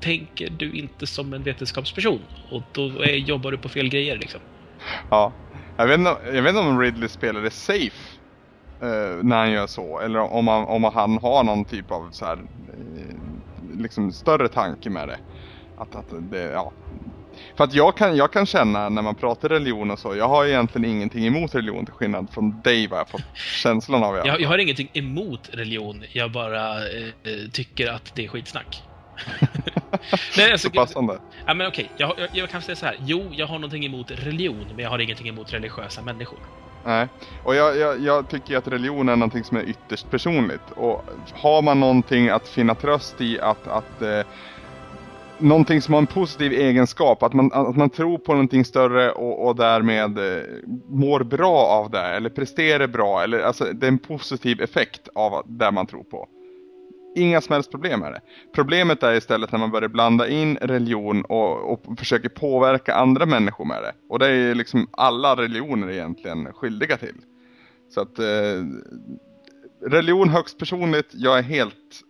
tänker du inte som en vetenskapsperson. Och då är, jobbar du på fel grejer liksom. Ja. Jag vet inte, jag vet inte om Ridley spelar det safe eh, när han gör så. Eller om han, om han har någon typ av så här, eh, liksom större tanke med det. Att, att det, ja. För att jag kan, jag kan känna när man pratar religion och så, jag har egentligen ingenting emot religion till skillnad från dig vad jag fått känslan av Jag, jag har ingenting emot religion, jag bara eh, eh, tycker att det är skitsnack. Nej, alltså, Så passande. ja, men okej, jag, jag, jag kan säga så här. Jo, jag har någonting emot religion, men jag har ingenting emot religiösa människor. Nej, och jag, jag, jag tycker att religion är någonting som är ytterst personligt. Och har man någonting att finna tröst i att, att eh, någonting som har en positiv egenskap, att man, att man tror på någonting större och, och därmed eh, mår bra av det, eller presterar bra, eller alltså det är en positiv effekt av det man tror på. Inga som helst problem med det. Problemet är istället när man börjar blanda in religion och, och försöker påverka andra människor med det. Och det är liksom alla religioner egentligen skyldiga till. Så att eh, religion högst personligt, jag är helt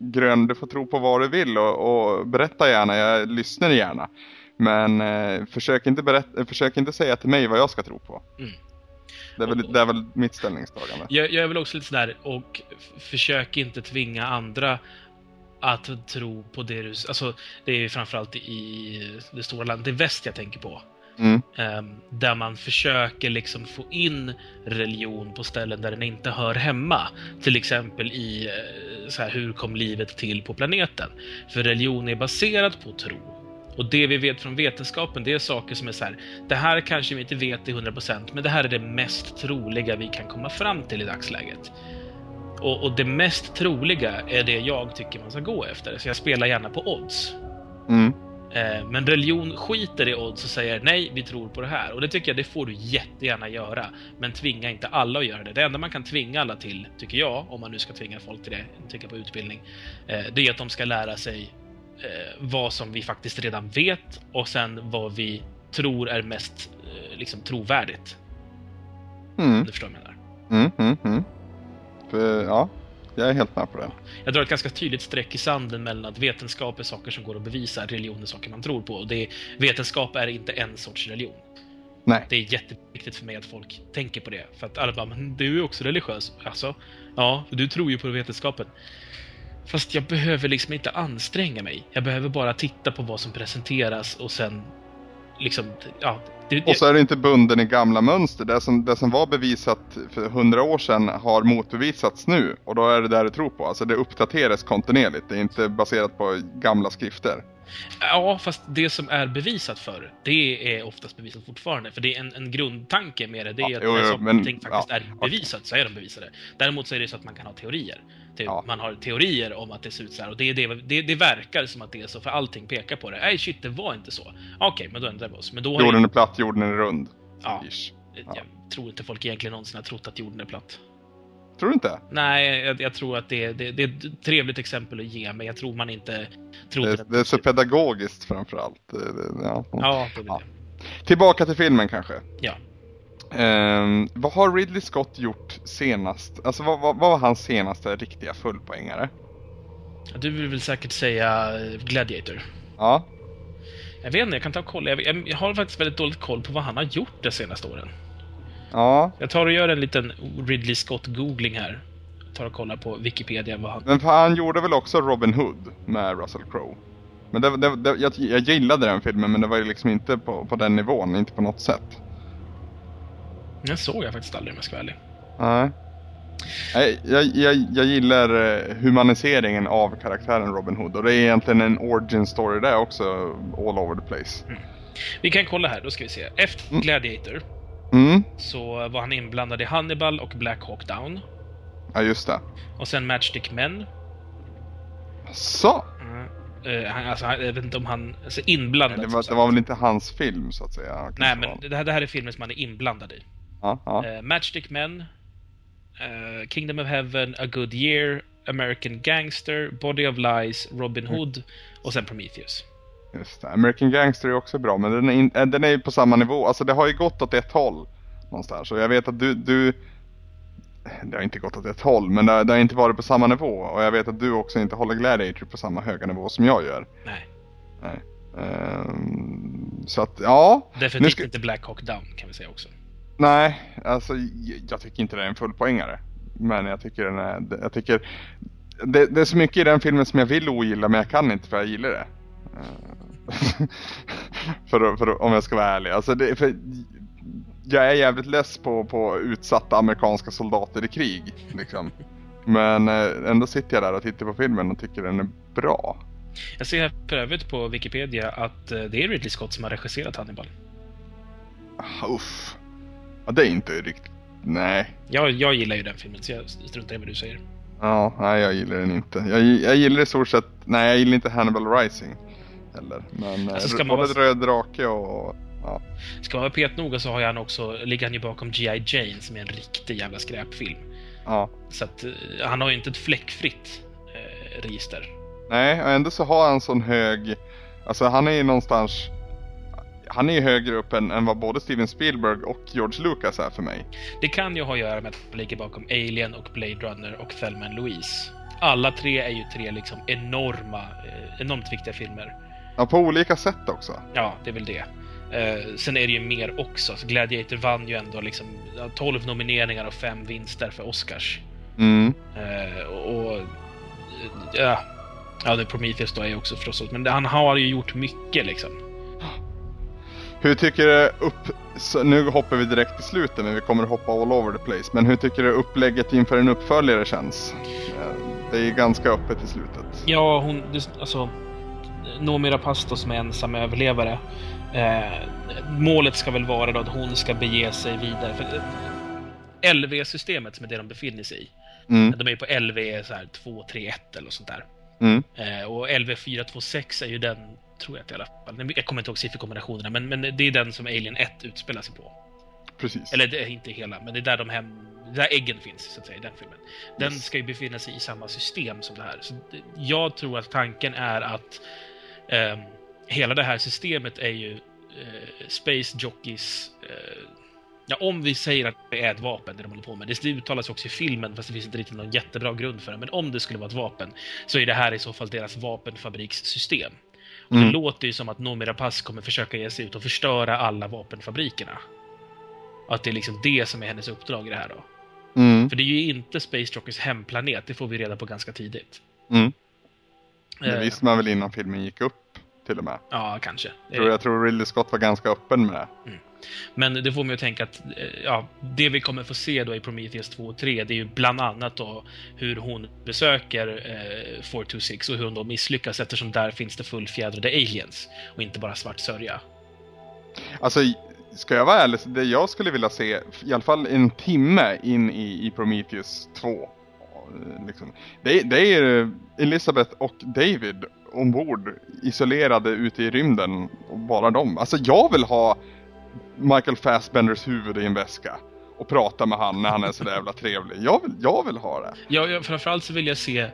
grön. Du får tro på vad du vill och, och berätta gärna, jag lyssnar gärna. Men eh, försök, inte berätta, försök inte säga till mig vad jag ska tro på. Mm. Det, är väl, det är väl mitt ställningstagande. Jag, jag är väl också lite sådär, och försök inte tvinga andra att tro på det du... Alltså, det är framförallt i det stora landet i väst jag tänker på. Mm, Ehm, där man försöker liksom få in religion på ställen där den inte hör hemma. Till exempel i eh, så här, hur kom livet till på planeten? För religion är baserad på tro. Och det vi vet från vetenskapen, det är saker som är så här, det här kanske vi inte vet till 100% men det här är det mest troliga vi kan komma fram till i dagsläget. Och, och det mest troliga är det jag tycker man ska gå efter, så jag spelar gärna på odds. mm, Eh, Men religion skiter i odds och säger nej, vi tror på det här. Och det tycker jag, det får du jättegärna göra. Men tvinga inte alla att göra det. Det enda man kan tvinga alla till, tycker jag, om man nu ska tvinga folk till det, tänka på utbildning, eh, det är att de ska lära sig eh, vad som vi faktiskt redan vet och sen vad vi tror är mest eh, liksom, trovärdigt. mm, du förstår vad jag menar. mm, mm, mm. För, ja, jag är helt med på det. Jag drar ett ganska tydligt streck i sanden mellan att vetenskap är saker som går att bevisa, religion är saker man tror på. Och det är, vetenskap är inte en sorts religion. Nej. Det är jätteviktigt för mig att folk tänker på det. För att alla bara, men du är ju också religiös. Alltså, ja, du tror ju på vetenskapen. Fast jag behöver liksom inte anstränga mig. Jag behöver bara titta på vad som presenteras och sen liksom, ja. Det, Och så är du inte bunden i gamla mönster. Det som, det som var bevisat för hundra år sedan har motbevisats nu. Och då är det där du tror på. Alltså det uppdateras kontinuerligt. Det är inte baserat på gamla skrifter. Ja, fast det som är bevisat för, det är oftast bevisat fortfarande. För det är en, en grundtanke med det. Det är Ja, att jo, när saker och ting faktiskt ja, är bevisat, så är de bevisade. Däremot så är det så att man kan ha teorier. Typ, Ja. Man har teorier om att det ser ut så här och det, det, det, det verkar som att det är så, för allting pekar på det. Nej, shit, det var inte så. Okej, men då ändrar vi oss. Men då Jorden ju, är platt, jorden är rund. Ja. Ish. Jag tror inte folk egentligen någonsin har trott att jorden är platt. Tror du inte? Nej, jag, jag tror att det, det, det är ett trevligt exempel att ge, men jag tror man inte trodde Det, det är så pedagogiskt framförallt. Ja. Ja, det är Ja. Tillbaka till filmen kanske. Ja. Ehm, vad har Ridley Scott gjort senast? Alltså vad, vad, vad var hans senaste riktiga fullpoängare? Du vill väl säkert säga Gladiator? Ja, Jag vet inte, jag kan ta och kolla. Jag, jag, har faktiskt väldigt dåligt koll på vad han har gjort de senaste åren. ja. Jag tar och gör en liten Ridley Scott-googling här. Jag tar och kollar på Wikipedia vad han... Men han gjorde väl också Robin Hood med Russell Crowe? Men det, det, det, jag, jag gillade den filmen men det var ju liksom inte på, på den nivån, inte på något sätt. Den såg jag faktiskt aldrig om jag ska vara ärlig. Nej. Nej, jag, jag, jag gillar eh, humaniseringen av karaktären Robin Hood och det är egentligen en origin story där också, all over the place. Vi kan kolla här, då ska vi se. Efter Mm. Gladiator Mm, så var han inblandad i Hannibal och Black Hawk Down. ja just det. Och sen Matchstick Men. Så! Uh, han, alltså, han- jag vet inte om han... Alltså inblandad. Det som var, det var väl inte hans film så att säga? Nej, men det här, det här är filmen som han är inblandad i. Ja, ja. Eh, Matchstick Men, eh, Kingdom of Heaven, A Good Year, American Gangster, Body of Lies, Robin Mm. Hood och sen Prometheus. Just det. American Gangster är också bra men den är, in, äh, den är ju på samma nivå. Alltså det har ju gått åt ett håll någonstans. Och jag vet att du, du det har inte gått åt ett håll men det, har- det har inte varit på samma nivå. Och jag vet att du också inte håller Gladiator på samma höga nivå som jag gör. Nej, Nej. Ehm, så att ja. Definitivt ska- inte Black Hawk Down kan vi säga också. Nej, alltså jag, tycker inte det är en fullpoängare. Men jag tycker den är, jag tycker det, det är så mycket i den filmen som jag vill ogilla men jag kan inte för jag gillar det. Eh, för, för, om jag ska vara ärlig. Alltså det, för, jag är jävligt less på, på utsatta amerikanska soldater i krig. Liksom. Men eh, ändå sitter jag där och tittar på filmen och tycker den är bra. Jag ser här för övrigt på Wikipedia att eh, det är Ridley Scott som har regisserat Hannibal. Ah, Uff. Ja, det är inte riktigt... Nej. Jag, jag gillar ju den filmen, så jag struntar i vad du säger. Ja, nej jag gillar den inte. Jag, jag gillar i stort sett, nej jag gillar inte Hannibal Rising. Heller. Men Alltså, ska alltså, man både vara- Röd Drake och... Ja. Ska man vara petnoga så har han också, ligger han ju bakom G.I. Jane som är en riktig jävla skräpfilm. ja. Så att eh, han har ju inte ett fläckfritt eh, register. Nej, och ändå så har han sån hög... Alltså han är ju någonstans... Han är ju högre upp än, än vad både Steven Spielberg och George Lucas är för mig. Det kan ju ha att göra med att han ligger bakom Alien och Blade Runner och Thelma Louise. Alla tre är ju tre liksom enorma, eh, enormt viktiga filmer. Ja, på olika sätt också. Ja, det är väl det. Eh, sen är det ju mer också. Så Gladiator vann ju ändå liksom ja, 12 nomineringar och 5 vinster för Oscars. Mm. Eh, och... eh, Ja, ja, det Prometheus då är ju också förstås Men han har ju gjort mycket liksom. Hur tycker du upp... Nu hoppar vi direkt till slutet men vi kommer att hoppa all over the place. Men hur tycker du upplägget inför en uppföljare känns? Eh, Det är ganska öppet i slutet. Ja, hon... Alltså... Noomi Rapace som är ensam överlevare. Eh, målet ska väl vara då att hon ska bege sig vidare. För, eh, LV-systemet som är det de befinner sig i. Mm. De är ju på LV så här 2, 3, 1 eller sånt där. Mm. Eh, och LV426 är ju den, tror jag att i alla fall. Jag kommer inte ihåg sifferkombinationerna, men, men det är den som Alien 1 utspelar sig på. Precis. Eller det är inte hela, men det är där de hem... Där äggen finns, så att säga, i den filmen. Den Yes. ska ju befinna sig i samma system som det här. Så jag tror att tanken är att ehm, hela det här systemet är ju eh, Space Jockeys... Eh, ja, om vi säger att det är ett vapen, det de håller på med. Det uttalas också i filmen, fast det finns inte riktigt någon jättebra grund för det. Men om det skulle vara ett vapen, så är det här i så fall deras vapenfabrikssystem. Mm. Det låter ju som att Noomi Rapace kommer försöka ge sig ut och förstöra alla vapenfabrikerna. Och att det är liksom det som är hennes uppdrag i det här då. Mm. För det är ju inte Space Jockeys hemplanet, det får vi reda på ganska tidigt. Mm. Det Eh, visste man väl innan filmen gick upp till och med. Ja, kanske. Jag tror, jag tror Ridley Scott var ganska öppen med det. Men det får mig att tänka att eh, ja, det vi kommer få se då i Prometheus 2 och 3, det är ju bland annat då hur hon besöker eh, 426 och hur hon då misslyckas eftersom där finns det fullfjädrade aliens och inte bara svart sörja. Alltså, ska jag vara ärlig, det jag skulle vilja se, i alla fall en timme in i, i Prometheus 2, eh, liksom. det, det är Elisabeth och David ombord, isolerade ute i rymden. Och bara dem. Alltså jag vill ha Michael Fassbenders huvud i en väska. Och prata med han när han är så jävla trevlig. Jag vill, jag vill ha det. Ja, jag, framförallt så vill jag se eh,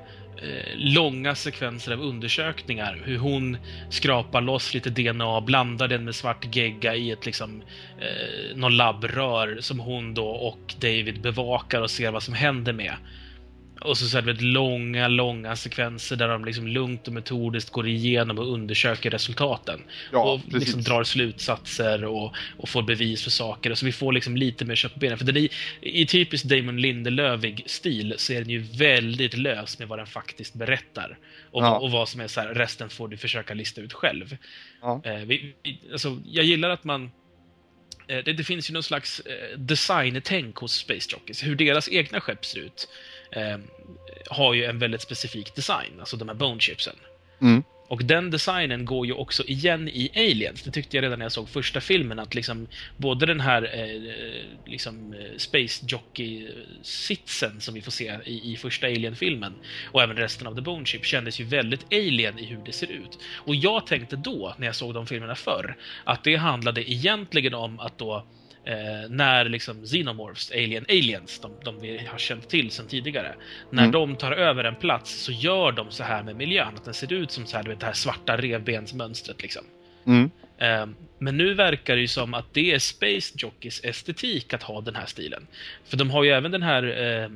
långa sekvenser av undersökningar. Hur hon skrapar loss lite DNA, blandar den med svart gegga i ett liksom, eh, någon labbrör som hon då och David bevakar och ser vad som händer med. Och så, så är det långa, långa sekvenser där de liksom lugnt och metodiskt går igenom och undersöker resultaten. Ja, och precis. liksom drar slutsatser och, och får bevis för saker. Och så vi får liksom lite mer kött på benen. För den är, i typisk Damon Lindelövig stil så är den ju väldigt lös med vad den faktiskt berättar. Och, Ja. och vad som är så här, resten får du försöka lista ut själv. Ja. Eh, vi, vi, alltså, jag gillar att man eh, det, det finns ju någon slags eh, designtänk hos Space Jockeys. Hur deras egna skepp ser ut eh, har ju en väldigt specifik design, alltså de här bone chipsen. Mm. Och den designen går ju också igen i Aliens. Det tyckte jag redan när jag såg första filmen, att liksom både den här eh, liksom, eh, Space Jockey-sitsen som vi får se i, i första Alien-filmen och även resten av The Bone Chip kändes ju väldigt alien i hur det ser ut. Och jag tänkte då, när jag såg de filmerna förr, att det handlade egentligen om att då Eh, när liksom Xenomorphs, Alien Aliens, de, de vi har känt till sedan tidigare, när Mm. de tar över en plats så gör de så här med miljön, att den ser ut som så här, vet, det här svarta revbensmönstret. Liksom. Mm. Eh, men nu verkar det ju som att det är Space Jockeys estetik att ha den här stilen. För de har ju även den här eh,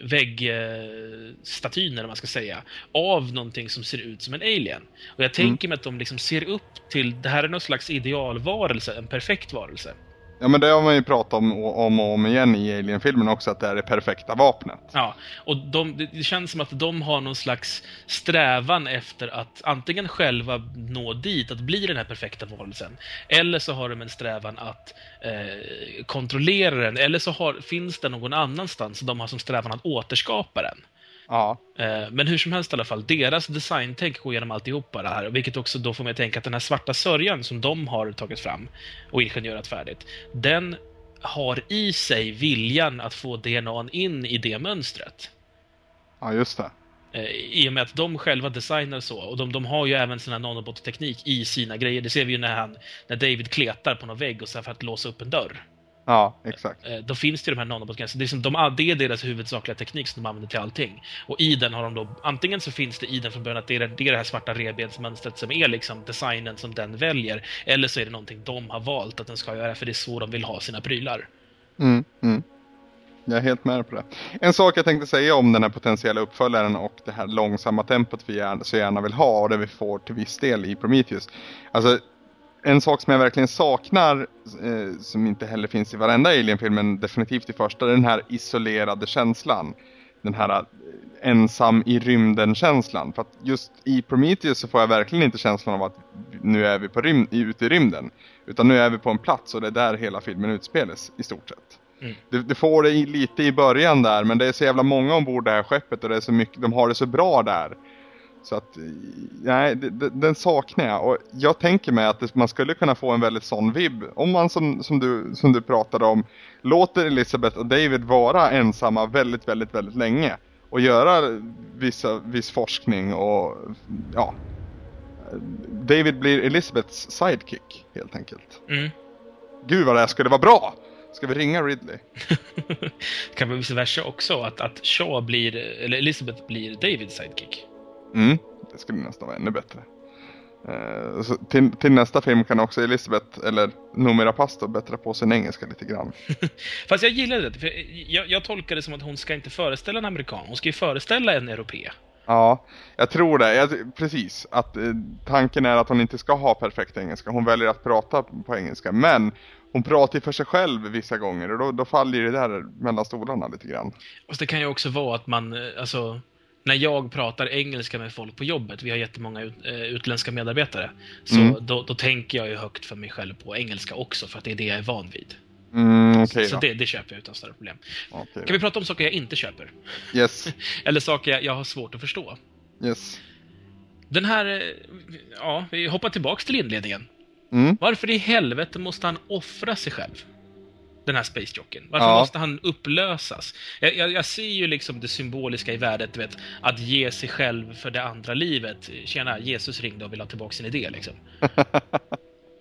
väggstatyn, eller man ska säga, av någonting som ser ut som en alien. Och jag tänker mig att de liksom ser upp till, det här är någon slags idealvarelse, en perfekt varelse. Ja men det har man ju pratat om och om, och om igen i Alien-filmen också, att det är det perfekta vapnet. Ja, och de, det- det känns som att de har någon slags strävan efter att antingen själva nå dit, att bli den här perfekta varelsen, eller så har de en strävan att eh, kontrollera den, eller så har, finns den någon annanstans och de har som strävan att återskapa den. Ja. Eh, Men hur som helst i alla fall, deras designtänk går igenom alltihopa det här, vilket också då får mig att tänka att den här svarta sörjan som de har tagit fram och ingenjörat färdigt, den har i sig viljan att få DNA in i det mönstret. Ja just det. Eh, I och med att de själva designar så, och de, de har ju även här nanobot-teknik i sina grejer. Det ser vi ju när, han, när David kletar på någon vägg och så för att låsa upp en dörr. Ja, exakt. Eh, Då finns det ju de här nanobotgränserna. Det, är som de, det är deras huvudsakliga teknik som de använder till allting. Och i den har de då, antingen så finns det i den från början att det är det, det, är det här svarta revbensmönstret som är liksom designen som den väljer. Eller så är det någonting de har valt att den ska göra, för det är så de vill ha sina prylar. Mm, mm. Jag är helt med på det. En sak jag tänkte säga om den här potentiella uppföljaren och det här långsamma tempot vi gärna, så gärna vill ha och det vi får till viss del i Prometheus. Alltså, en sak som jag verkligen saknar, eh, som inte heller finns i varenda Alien-film, men definitivt i första, är den här isolerade känslan. Den här eh, ensam i rymden-känslan. För att just i Prometheus så får jag verkligen inte känslan av att nu är vi på rym- ute i rymden. Utan nu är vi på en plats och det är där hela filmen utspelas i stort sett. Mm. Det, det får det i, lite i början där, men det är så jävla många ombord det här skeppet och det är så mycket, de har det så bra där. Så att, nej, den saknar jag. Och jag tänker mig att man skulle kunna få en väldigt sån vibb. Om man som, som, du, som du pratade om, låter Elisabeth och David vara ensamma väldigt, väldigt, väldigt länge. Och göra vissa, viss forskning och, ja. David blir Elisabeths sidekick, helt enkelt. Mm. Gud vad det här skulle vara bra! Ska vi ringa Ridley? kan vara vice versa också, att, att Shaw blir, eller Elizabeth blir Davids sidekick. Mm, det skulle nästan vara ännu bättre. Eh, så till, till nästa film kan också Elisabeth, eller Noomi Rapace bättra på sin engelska lite grann. Fast jag gillar det, för jag, jag tolkar det som att hon ska inte föreställa en amerikan, hon ska ju föreställa en europé. Ja, jag tror det. Jag, precis. Att eh, tanken är att hon inte ska ha perfekt engelska. Hon väljer att prata på engelska. Men hon pratar ju för sig själv vissa gånger och då, då faller det där mellan stolarna lite grann. Fast det kan ju också vara att man, eh, alltså, när jag pratar engelska med folk på jobbet, vi har jättemånga ut, eh, utländska medarbetare, så Mm. då, då tänker jag ju högt för mig själv på engelska också, för att det är det jag är van vid. Mm, okej så det, det köper jag utan större problem. Okej Kan vi prata om saker jag inte köper? Yes, Eller saker jag, jag har svårt att förstå? yes. Den här, eh, ja, vi hoppar tillbaks till inledningen. Mm. Varför i helvete måste han offra sig själv? Den här Space Jocken? Varför Ja. måste han upplösas? Jag, jag, jag ser ju liksom det symboliska i värdet, vet, att ge sig själv för det andra livet. Tjena, Jesus ringde och ville ha tillbaka sin idé liksom.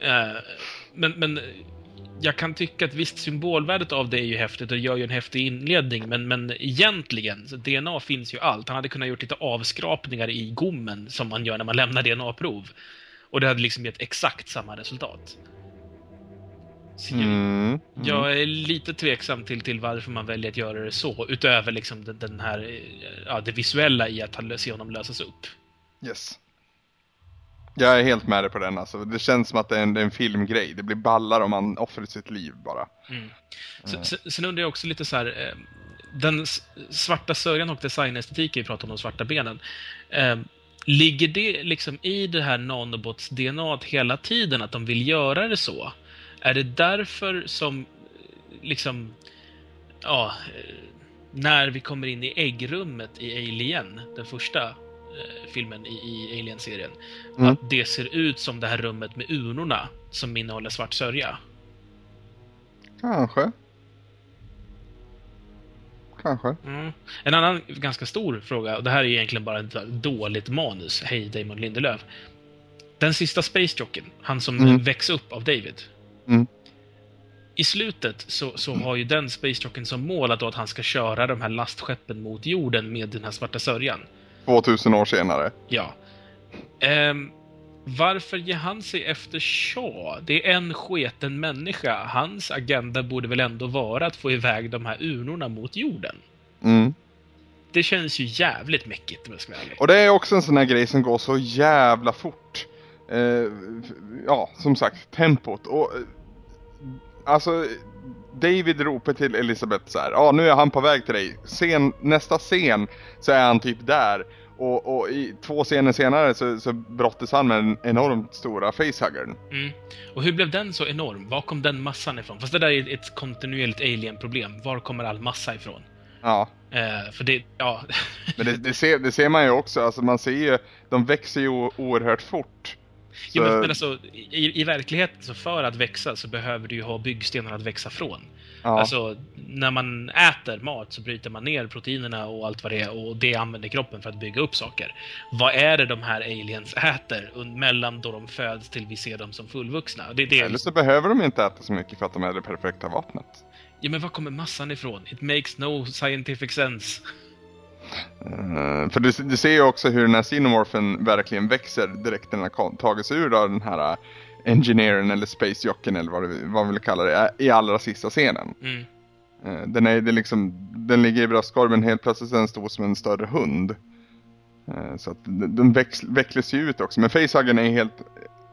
Eh, men, men jag kan tycka att visst, symbolvärdet av det är ju häftigt och gör ju en häftig inledning, men, men egentligen, så DNA finns ju allt. Han hade kunnat gjort lite avskrapningar i gommen som man gör när man lämnar DNA-prov. Och det hade liksom gett exakt samma resultat. Mm. Mm. jag är lite tveksam till, till varför man väljer att göra det så, utöver liksom den, den här, eh, ja, det visuella i att han- se honom lösas upp. Yes. Jag är helt med dig på den alltså. Det känns som att det är en, det är en filmgrej. Det blir ballar om man offrar sitt liv bara. Mm. Så, sen- Sen undrar jag också lite så här, eh, den svarta sörjan och designestetiken vi pratar om, de svarta benen. Eh, ligger det liksom i det här nanobots DNA hela tiden, att de vill göra det så? Är det därför som, eh, liksom, ja, eh, när vi kommer in i äggrummet i Alien, den första eh, filmen i, i Alien-serien, Mm. att det ser ut som det här rummet med urnorna som innehåller svart sörja? Kanske. Kanske. Mm. En annan ganska stor fråga, och det här är egentligen bara ett dåligt manus. Hej Damon Lindelöf. Den sista Space Jocken, han som Mm. väcks upp av David. Mm. I slutet så, så har ju den Space Jocken som mål att, att han ska köra de här lastskeppen mot jorden med den här svarta sörjan. 2000 år senare. Ja. Ehm, varför ger han sig efter Shaw? Det är en sketen människa. Hans agenda borde väl ändå vara att få iväg de här urnorna mot jorden. Mm. Det känns ju jävligt mäckigt om jag ska vara ärlig. Och det är också en sån här grej som går så jävla fort. Eh, ja, som sagt, tempot. Och, eh, alltså, David ropar till Elisabeth så här. Ja, nu är han på väg till dig. Scen, nästa scen så är han typ där. Och, och i två scener senare så, så brottas han med den enormt stora facehuggern. Mm. Och hur blev den så enorm? Var kom den massan ifrån? Fast det där är ett kontinuerligt alien-problem. Var kommer all massa ifrån? Ja, Eh, för det, ja... men det, det, ser, det ser man ju också. Alltså man ser ju, de växer ju oerhört fort. Jo, men, men alltså, i, I verkligheten, så för att växa så behöver du ju ha byggstenar att växa från. ja. Alltså, när man äter mat så bryter man ner proteinerna och allt vad det är och det använder kroppen för att bygga upp saker. Vad är det de här aliens äter mellan då de föds till vi ser dem som fullvuxna? Det, det Eller så behöver de inte äta så mycket för att de är det perfekta vapnet. Ja, men var kommer massan ifrån? It makes no scientific sense. Eh, för du, du ser ju också hur den här Xenomorphen verkligen växer direkt när den har tagit sig ur då den här uh, Engineeren eller Space Jocken eller vad, du, vad man vill kalla det, eh, i allra sista scenen. Mm. Eh, den, är, det liksom, den ligger i bröstkorgen helt plötsligt är den stor som en större hund. Eh, så att den den väx, vecklas ju ut också, men Facehuggen är helt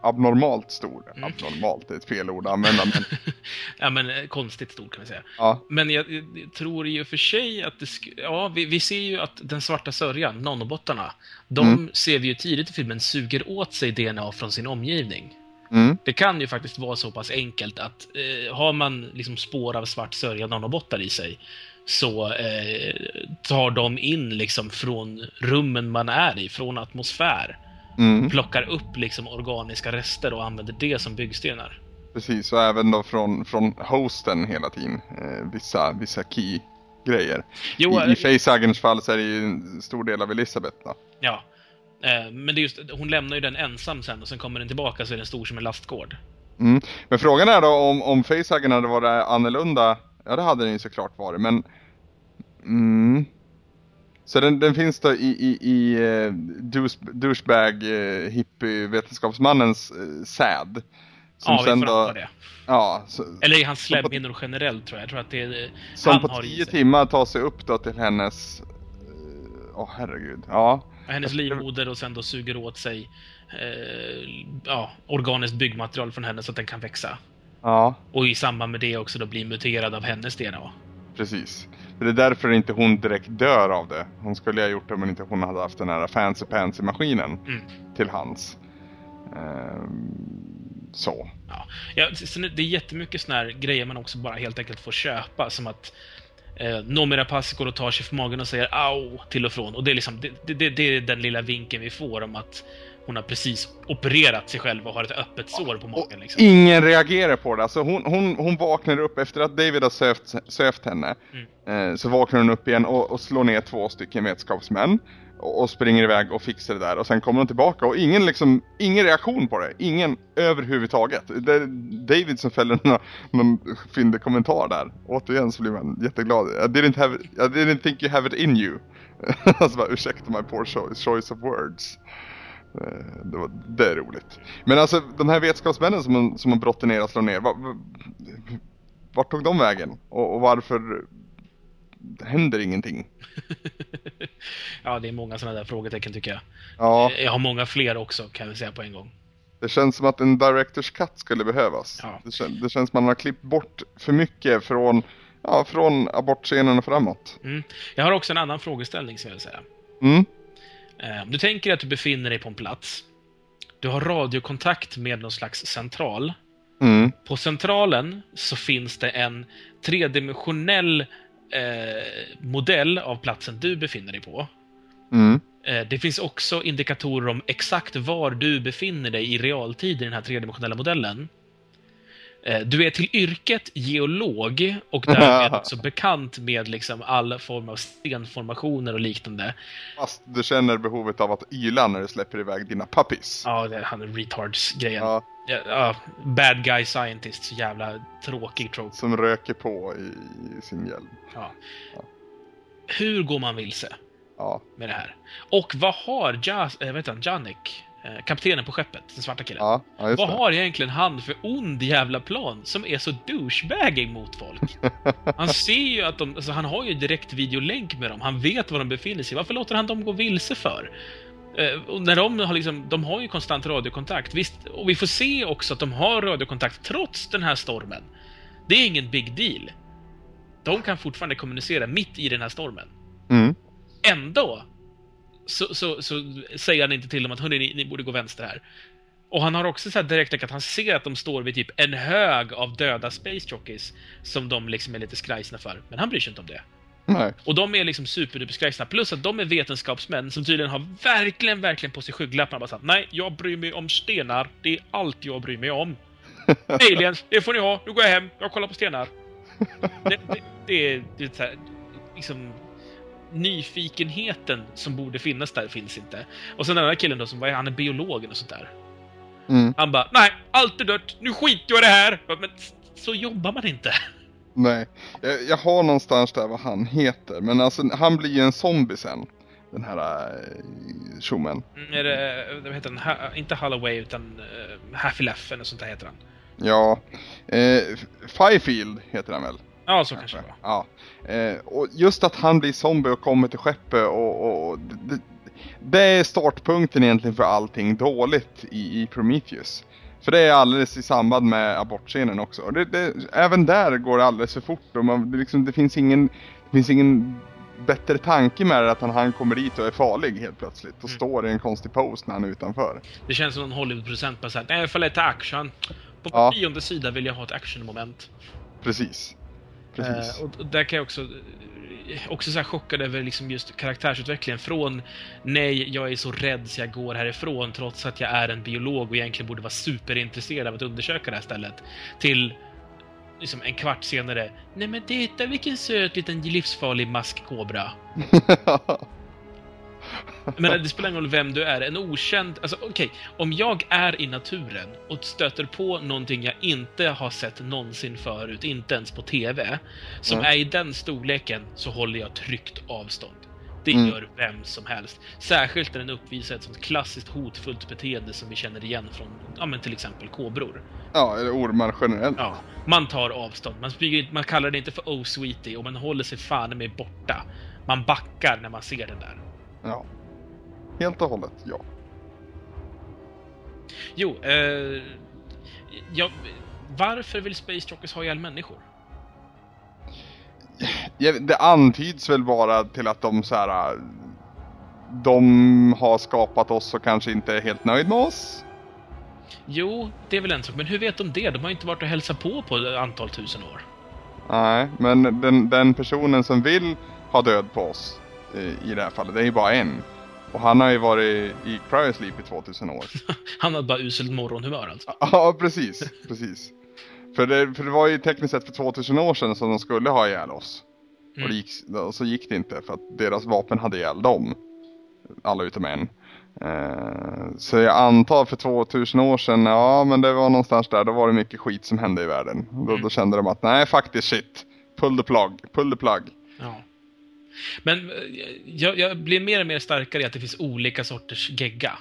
abnormalt stor. Mm. Abnormalt är ett fel ord att använda men Ja, men eh, konstigt stort kan vi säga. ja. Men jag, jag tror och för sig att det sk- Ja, vi, vi ser ju att den svarta sörjan, nanobottarna, de Mm. ser vi ju tidigt i filmen suger åt sig DNA från sin omgivning. Mm, Det kan ju faktiskt vara så pass enkelt att eh, har man liksom spår av svart sörja nanobottar i sig så eh, tar de in liksom från rummen man är i, från atmosfär. Mm, Plockar upp liksom organiska rester och använder det som byggstenar. precis, och även då från, från hosten hela tiden. Eh, vissa, vissa key-grejer. Jo, I, I eh, Facehuggerns fall så är det ju en stor del av Elisabeth då. Ja. Eh, Men det är just, hon lämnar ju den ensam sen och sen kommer den tillbaka så är den stor som en lastgård. Mm. Men frågan är då om, om Facehuggen hade varit annorlunda. Ja det hade den ju såklart varit men... Mm. Så den, den finns då i, i, i uh, douche, douchebag uh, hippie vetenskapsmannens uh, säd. Som ja, vi sen får då, det. ja, så, Eller i hans slemhinnor generellt tror jag. Jag tror att det är... som på tio timmar tar sig upp då till hennes... eh, Åh herregud, ja. Hennes livmoder och sen då suger åt sig eh, ja, organiskt byggmaterial från henne så att den kan växa. Ja, Och i samband med det också då bli muterad av hennes DNA. Precis. För det är därför inte hon direkt dör av det. Hon skulle ha gjort det om inte hon hade haft den här fancy pansy maskinen Mm. till hands. Ehm, så. Ja. Ja, det är jättemycket såna här grejer man också bara helt enkelt får köpa. Som att eh, Noomi Pass går och tar sig för magen och säger au till och från. Och det är liksom det, det, det är den lilla vinkeln vi får om att hon har precis opererat sig själv och har ett öppet sår på magen. Liksom. Ingen reagerar på det. Alltså hon, hon, hon vaknar upp efter att David har sövt, sövt henne. Eh, så vaknar hon upp igen och, och slår ner två stycken vetenskapsmän. Och, och springer iväg och fixar det där. Och sen kommer hon tillbaka och ingen, liksom, ingen reaktion på det. Ingen överhuvudtaget. Det är David som fäller någon, någon fyndig kommentar där. Återigen så blir man jätteglad. I didn't, have, I didn't think you have it in you. alltså bara ursäkta my poor choice, choice of words. Eh, Det, var, det är roligt. Men alltså de här vetenskapsmännen som man, som man brottar ner och slår ner. Var, var- vart tog de vägen? Och, och varför händer ingenting? ja, det är många sådana där frågetecken tycker jag. Ja, Jag har många fler också, kan vi säga på en gång. det känns som att en directors cut skulle behövas. Ja. Det, kän, det känns som att man har klippt bort för mycket från, ja, från abortscenen och framåt. Mm. Jag har också en annan frågeställning, som jag vill säga. Mm, Eh, Du tänker att du befinner dig på en plats. Du har radiokontakt med någon slags central. mm, På centralen så finns det en tredimensionell eh, modell av platsen du befinner dig på. mm, Eh, det finns också indikatorer om exakt var du befinner dig i realtid i den här tredimensionella modellen. Eh, du är till yrket geolog och därmed också bekant med liksom all form av stenformationer och liknande. Fast du känner behovet av att yla när du släpper iväg dina puppies. Ja, det är han retards-grejen. Ja, Ja, bad guy scientist, så jävla tråkig trope. som röker på i, sin hjälm. Ja. Ja. Hur går man vilse Ja, med det här? Och vad har Jas, äh, heter han, Janik, eh, kaptenen på skeppet, den svarta killen? ja, ja vad har egentligen han för ond jävla plan som är så douchebagig mot folk? Han ser ju att de, alltså han har ju direkt videolänk med dem, han vet var de befinner sig. Varför låter han dem gå vilse för? Eh, och när de har liksom, de har ju konstant radiokontakt, visst, och vi får se också att de har radiokontakt trots den här stormen. Det är ingen big deal. De kan fortfarande kommunicera mitt i den här stormen. Mm. Ändå så, så, så säger han inte till dem att hörni, ni, ni borde gå vänster här. Och han har också så direkt att han ser att de står vid typ en hög av döda space jockeys som de liksom är lite skrajsna för. Men han bryr sig inte om det. Nej. Och de är liksom superduperskrajsna. Plus att de är vetenskapsmän som tydligen har verkligen, verkligen på sig skygglapparna. Bara sagt, nej, jag bryr mig om stenar. Det är allt jag bryr mig om. Aliens, det får ni ha. Nu går jag hem. Jag kollar på stenar. Det, det, det är, det är så här, liksom nyfikenheten som borde finnas där finns inte. Och sen den andra killen då som var, han är biolog och sånt där. Mm. Han bara, nej, allt är dött. Nu skiter jag i det här. Men så jobbar man inte. Nej, jag, jag har någonstans där vad han heter, men alltså han blir ju en zombie sen. Den här äh, tjommen. Mm, Är det, vad heter han? Ha, inte Holloway utan uh, Happy Laff eller sånt där heter han. Ja, eh, Firefield heter han väl? Ja, så kanske det var. Ja, eh, och just att han blir zombie och kommer till skeppet och, och, och det, det är startpunkten egentligen för allting dåligt i, i Prometheus. För det är alldeles i samband med abortscenen också. Det, det, även där går det alldeles för fort och man, det, liksom, det, finns ingen, det finns ingen bättre tanke med det att han, han kommer dit och är farlig helt plötsligt och Mm. står i en konstig pose när han är utanför. Det känns som någon Hollywood-producent bara såhär, nej, jag får lite action. På Ja. tionde sida vill jag ha ett actionmoment. Precis. Precis. Eh, och, och där kan jag också, eh, också så här chockad över liksom just karaktärsutvecklingen. Från nej, jag är så rädd så jag går härifrån trots att jag är en biolog och egentligen borde vara superintresserad av att undersöka det här stället. Till liksom en kvart senare, nej men titta vilken söt liten livsfarlig maskkobra. Men det spelar ingen roll vem du är. En okänd... Alltså okej, om jag är i naturen och stöter på någonting jag inte har sett någonsin förut, inte ens på TV, som Mm. är i den storleken, så håller jag tryggt avstånd. Det Mm. gör vem som helst. Särskilt när den uppvisar ett sånt klassiskt hotfullt beteende som vi känner igen från, ja men till exempel kobror. ja, eller ormar generellt. Ja, man tar avstånd. Man, smyger, man kallar det inte för oh sweetie och man håller sig fan med borta. Man backar när man ser den där. Ja. Helt och hållet, ja. Jo, eh, ja, varför vill Space Jockeys ha ihjäl människor? Ja, Det antyds väl bara till att de så här. De har skapat oss och kanske inte är helt nöjd med oss. Jo, det är väl en sak, men hur vet de det? De har ju inte varit och hälsat på på ett antal tusen år. Nej, men den, den personen som vill ha död på oss i det här fallet, det är ju bara en. Och han har ju varit i cryosleep i 2000 år. Han hade bara uselt morgonhumör alltså. Ja, precis. precis. För det, för det var ju tekniskt sett för 2000 år sedan som de skulle ha ihjäl oss. Mm. Och, det gick, och så gick det inte för att deras vapen hade ihjäl dem. Alla utom en. Eh, så jag antar för 2000 år sedan, ja men det var någonstans där, då var det mycket skit som hände i världen. Då, då kände de att nej faktiskt shit, pull the plug, pull the plug. Ja. Men eh, jag, jag blir mer och mer starkare i att det finns olika sorters gegga.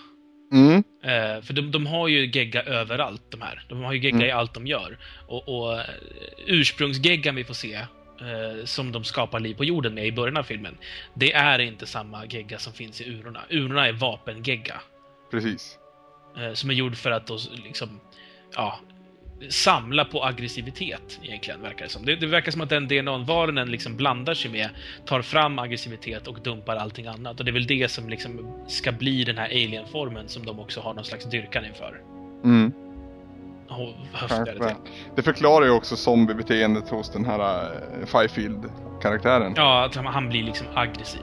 Mm, Eh, för de, de har ju gegga överallt, de här. De har ju gegga Mm. i allt de gör. Och, och eh, ursprungsgeggan vi får se, eh, som de skapar liv på jorden med i början av filmen, det är inte samma gegga som finns i urorna. Urorna är vapengegga. precis. Eh, som är gjord för att då liksom, ja, samla på aggressivitet egentligen, verkar det som. Det, det verkar som att den DNA-varen den liksom blandar sig med, tar fram aggressivitet och dumpar allting annat. Och det är väl det som liksom ska bli den här alien-formen som de också har någon slags dyrkan inför. Mm. Höftar det. Det förklarar ju också zombiebeteendet hos den här uh, Fifield-karaktären. Ja, att han- han blir liksom aggressiv.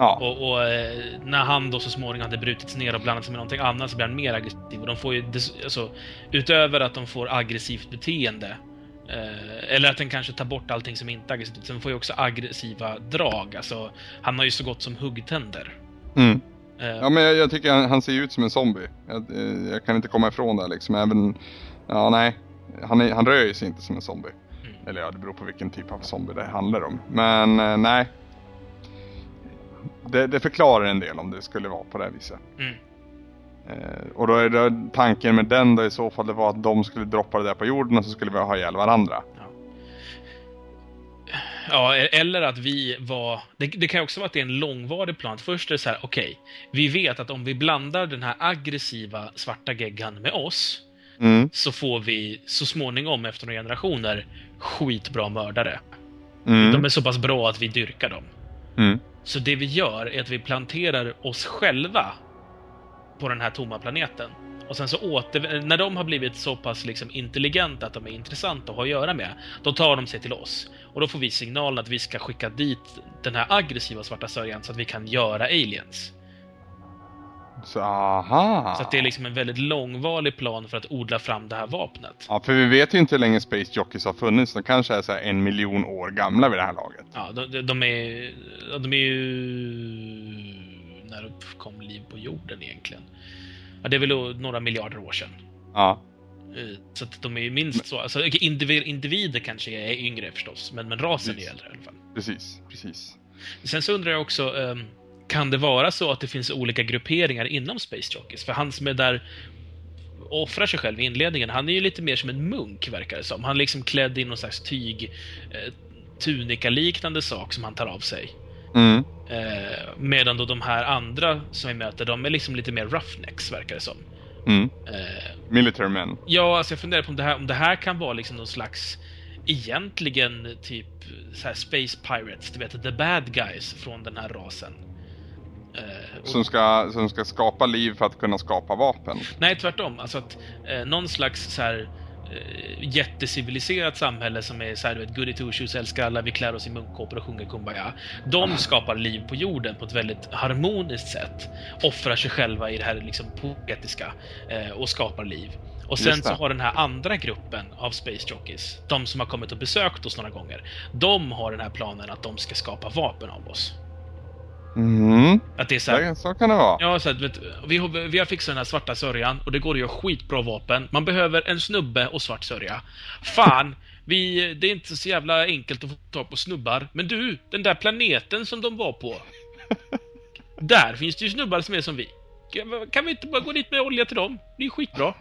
Ja. Och, och eh, när han då så småningom hade brutits ner och blandat sig med någonting annat så blir han mer aggressiv. Och de får ju, alltså, utöver att de får aggressivt beteende, eh, eller att den kanske tar bort allting som inte är aggressivt, de får ju också aggressiva drag. Alltså, han har ju så gott som huggtänder. Mm. Eh, Ja men jag, jag tycker han, han ser ut som en zombie. Jag, jag kan inte komma ifrån det liksom. Även, ja nej. Han, är, han rör ju sig inte som en zombie. Mm. Eller ja, det beror på vilken typ av zombie det handlar om. Men nej. Det, det förklarar en del om det skulle vara på det här viset. Mm. Eh, och då är det tanken med den då i så fall det var att de skulle droppa det där på jorden och så skulle vi ha ihjäl varandra. Ja, e- eller att vi var... Det, det kan också vara att det är en långvarig plan. Först är det så här, okej, vi vet att om vi blandar den här aggressiva svarta geggan med oss, Mm, så får vi så småningom, efter några generationer, skitbra mördare. mm, De är så pass bra att vi dyrkar dem. mm, så det vi gör är att vi planterar oss själva på den här tomma planeten. Och sen så åter... När de har blivit så pass liksom intelligenta att de är intressanta att ha att göra med, då tar de sig till oss. Och då får vi signalen att vi ska skicka dit den här aggressiva svarta sörjan så att vi kan göra aliens. Så aha. Så det är liksom en väldigt långvarig plan för att odla fram det här vapnet. Ja, för vi vet ju inte hur länge Space Jockeys har funnits. De kanske är så en miljon år gamla vid det här laget. Ja, de, de- är... De är ju... När uppkom liv på jorden egentligen? Ja, det är väl några miljarder år sedan. Ja. Eh, Så att de är ju minst så... Alltså, individer, kanske är yngre förstås, men, men rasen är Precis. äldre i alla fall. Precis, precis. Sen så undrar jag också, ehm, kan det vara så att det finns olika grupperingar inom Space Jockeys? För han som är där offrar sig själv i inledningen, han är ju lite mer som en munk, verkar det som. Han är liksom klädd i någon slags tyg, eh, tunika-liknande sak som han tar av sig. Mm. Eh, medan då de här andra som vi möter, de är liksom lite mer roughnecks, verkar det som. Mm. Eh, Military men. ja, alltså jag funderar på om det här, om det här kan vara liksom någon slags egentligen typ så här Space Pirates, du vet, the bad guys från den här rasen. Eh, och- Som ska, som ska skapa liv för att kunna skapa vapen. Nej, tvärtom. Alltså att eh, någon slags så här eh, jätteciviliserat samhälle som är så här, du vet, goody two shoes, älskar alla, vi klär oss i munkkåpor och sjunger Kumbaya. De skapar liv på jorden på ett väldigt harmoniskt sätt. Offrar sig själva i det här liksom poetiska eh, och skapar liv. Och sen så har den här andra gruppen av Space Jockeys, de som har kommit och besökt oss några gånger, de har den här planen att de ska skapa vapen av oss. Mm. Att det är så här, så kan det vara. Ja, så att, vet, vi, har, vi har fixat den här svarta sörjan och det går att göra skitbra vapen. Man behöver en snubbe och svart sörja. Fan, vi, det är inte så jävla enkelt att få tag på snubbar. Men du, den där planeten som de var på. Där finns det ju snubbar som är som vi. Kan- Kan vi inte bara gå dit med olja till dem? Det är skitbra.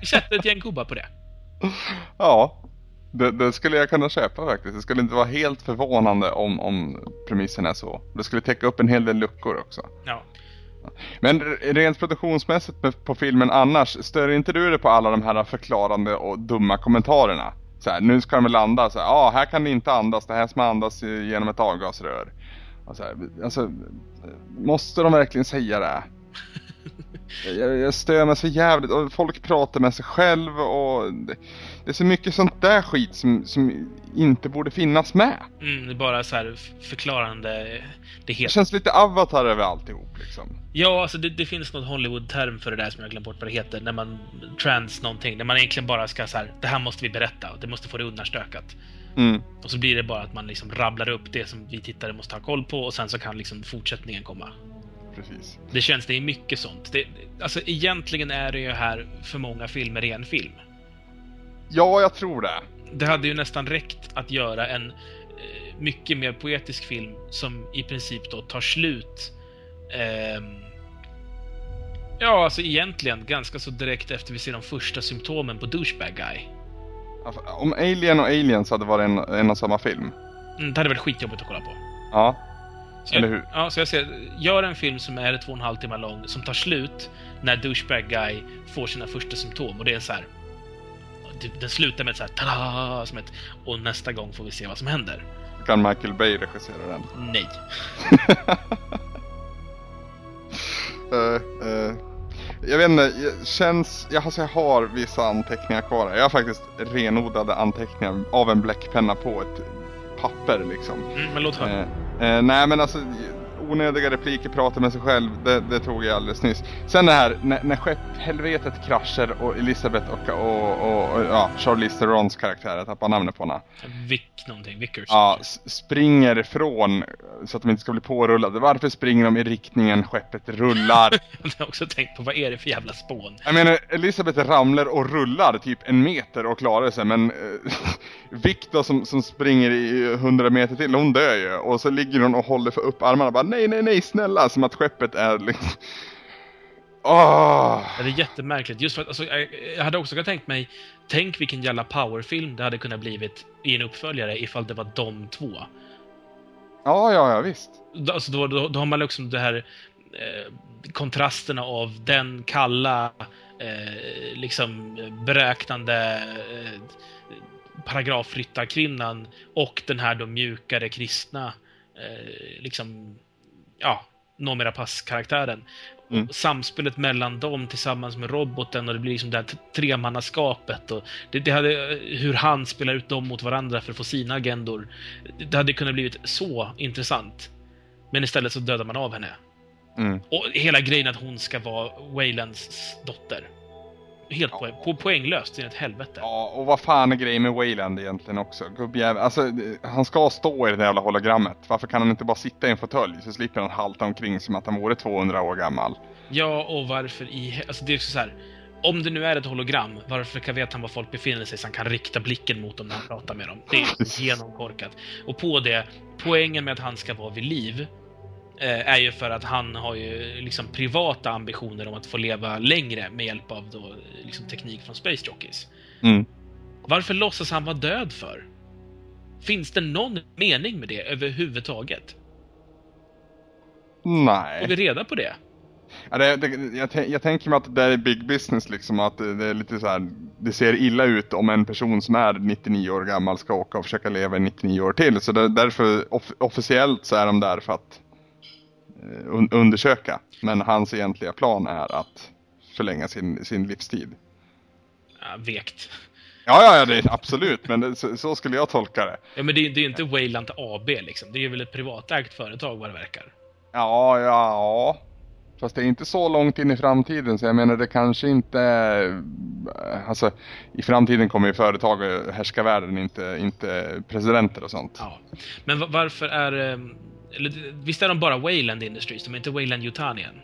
Vi sätter ett gäng gubbar på det. Ja. Det, det skulle jag kunna köpa faktiskt. Det skulle inte vara helt förvånande om, om premissen är så. Det skulle täcka upp en hel del luckor också. Ja. Men rent produktionsmässigt på filmen annars, stör inte du dig på alla de här förklarande och dumma kommentarerna? Så här, nu ska de landa, så här, ja här kan ni inte andas, det här ska andas genom ett avgasrör. Här, alltså, måste de verkligen säga det? Jag, jag stör mig så jävligt och folk pratar med sig själv och det, det är så mycket sånt där skit som, som inte borde finnas med. Mm, det är bara så här förklarande. Det Det heter... känns lite avatar över alltihop liksom. Ja, alltså det, det finns någon Hollywood-term för det där som jag glömt bort vad det heter. När man trans någonting. När man egentligen bara ska så här, det här måste vi berätta. Det måste få det undanstökat. Mm. Och så blir det bara att man liksom rabblar upp det som vi tittare måste ha koll på och sen så kan liksom fortsättningen komma. Precis. Det känns, det är mycket sånt. Det, alltså egentligen är det ju här för många filmer i en film. Ja, jag tror det. Det hade ju nästan räckt att göra en eh, mycket mer poetisk film som i princip då tar slut ehm, Ja, alltså egentligen ganska så direkt efter vi ser de första symptomen på douchebag guy. Alltså, Om Alien och Aliens hade varit en, en och samma film. Mm, det hade varit skitjobbigt att kolla på. Ja. Så Eller jag, hur? Ja, så jag säger, gör en film som är två och en halv timme lång, som tar slut när douchebag guy får sina första symptom. Och det är så här. typ, Den slutar med ett så här tada, som ett, och nästa gång får vi se vad som händer. Kan Michael Bay regissera den? Nej. Eh, eh, jag vet inte, jag, känns, jag, alltså jag har vissa anteckningar kvar här. Jag har faktiskt renodlade anteckningar av en bläckpenna på ett papper liksom. Mm, men låt höra. Eh, eh, nej men alltså onödiga repliker, prata med sig själv, det, det tog jag alldeles nyss. Sen det här när, när skepphelvetet kraschar och Elisabeth och, och, och, och ja, Charlize Therons karaktär, jag tappar namnet på henne. Vic någonting, Vickers. Ja, springer ifrån så att de inte ska bli pårullade. Varför springer de i riktningen skeppet rullar? Jag har också tänkt på vad är det för jävla spån? Jag menar, Elisabeth ramlar och rullar typ en meter och klarar sig men eh, Victor som, som springer i 100 meter till, hon dör ju. Och så ligger hon och håller för upp armarna bara nej, nej, nej, snälla. Som att skeppet är liksom... Ja, det är jättemärkligt. Just för att, alltså, jag, hade också kunnat tänkt mig, tänk vilken jävla powerfilm det hade kunnat blivit i en uppföljare ifall det var de två. Ja, ja, ja, visst. Alltså, då, då, då har man liksom det här eh, kontrasterna av den kalla, eh, liksom beräknande eh, paragrafryttarkvinnan och den här då mjukare kristna, eh, liksom, ja, Noomi passkaraktären. Mm. Samspelet mellan dem tillsammans med roboten och det blir liksom det här tremannaskapet och det, det hade, hur han spelar ut dem mot varandra för att få sina agendor. Det hade kunnat blivit så intressant. Men istället så dödar man av henne. Mm. Och hela grejen att hon ska vara Waylands dotter. Helt poäng, po poänglöst, är ett helvete. Ja, och vad fan är grejen med Wayland egentligen också? Gubbjävel. Alltså, han ska stå i det där jävla hologrammet. Varför kan han inte bara sitta i en fåtölj så slipper han halta omkring som att han vore 200 år gammal? Ja, och varför i... Alltså det är så här. Om det nu är ett hologram, varför kan vet han var folk befinner sig så han kan rikta blicken mot dem när han pratar med dem? Det är genomkorkat. Och på det, poängen med att han ska vara vid liv är ju för att han har ju liksom privata ambitioner om att få leva längre med hjälp av då, liksom teknik från Space Jockeys. Mm. Varför låtsas han vara död för? Finns det någon mening med det överhuvudtaget? Får Nej. vi reda på det? Ja, det, det, jag, jag tänker mig att det är big business liksom. Att det, är lite så här. Det ser illa ut om en person som är 99 år gammal ska åka och försöka leva i 99 år till. Så det, därför off, officiellt så är de där för att eh, un, undersöka. Men hans egentliga plan är att förlänga sin, sin livstid. Ja, vekt. Ja, ja, ja, det är absolut. Men det, så, så skulle jag tolka det. Ja, men det, det är ju inte Wayland AB liksom. Det är väl ett privatägt företag vad det verkar. Ja, ja. Fast det är inte så långt in i framtiden så jag menar det kanske inte eh, Alltså i framtiden kommer ju företag att härska världen, inte, inte presidenter och sånt. Ja. Men va- varför är... Eller, visst är de bara Wayland Industries? De är inte Wayland Yutani än?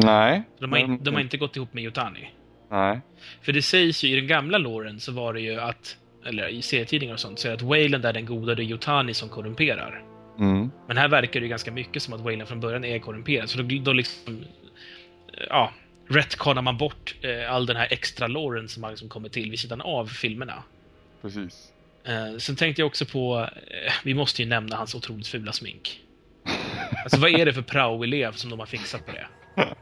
Nej. De har, in, de har inte gått ihop med Yutani. Nej. För det sägs ju i den gamla låren så var det ju att, eller i serietidningar och sånt, så är det att Wayland är den goda, det är Yutani som korrumperar. Mm. Men här verkar det ju ganska mycket som att Wayland från början är korrumperad, så då, då liksom... Ja, retconar man bort eh, all den här extra låren som har liksom kommit till vid sidan av filmerna. Precis. Eh, sen tänkte jag också på, eh, vi måste ju nämna hans otroligt fula smink. Alltså vad är det för prao-elev som de har fixat på det?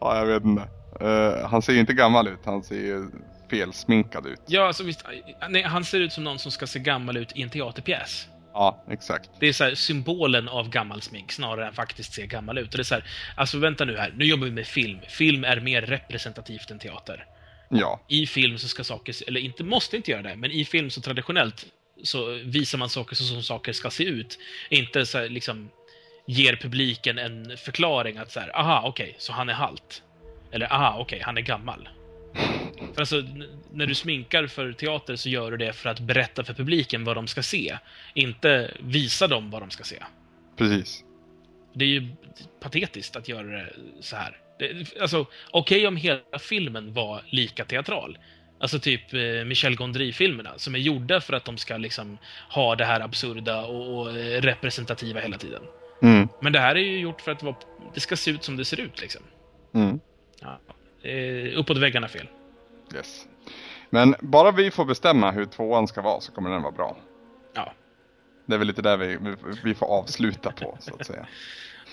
Ja, jag vet inte. Eh, han ser ju inte gammal ut, han ser ju felsminkad ut. Ja, alltså visst, nej, han ser ut som någon som ska se gammal ut i en teaterpjäs. Ja, exakt. Det är så här, symbolen av gammal smink snarare än faktiskt se gammal ut. Och det är så här, alltså vänta nu här, nu jobbar vi med film. Film är mer representativt än teater. Ja, I film så ska saker, eller inte måste inte göra det, men i film så traditionellt så visar man saker så som saker ska se ut. Inte så här, liksom ger publiken en förklaring att så här, aha, okej, så han är halt. Eller aha, okej, han är gammal. För alltså, när du sminkar för teater så gör du det för att berätta för publiken vad de ska se. Inte visa dem vad de ska se. precis. Det är ju patetiskt att göra det så här. Det, alltså, okej om hela filmen var lika teatral. Alltså typ eh, Michel Gondry-filmerna, som är gjorda för att de ska liksom ha det här absurda och, och eh, representativa hela tiden. Mm, Men det här är ju gjort för att det, var, det ska se ut som det ser ut liksom. mm, Ja. Uppåt väggarna fel. yes. Men bara vi får bestämma hur tvåan ska vara så kommer den vara bra. Ja. Det är väl lite där vi, vi, vi får avsluta på, så att säga.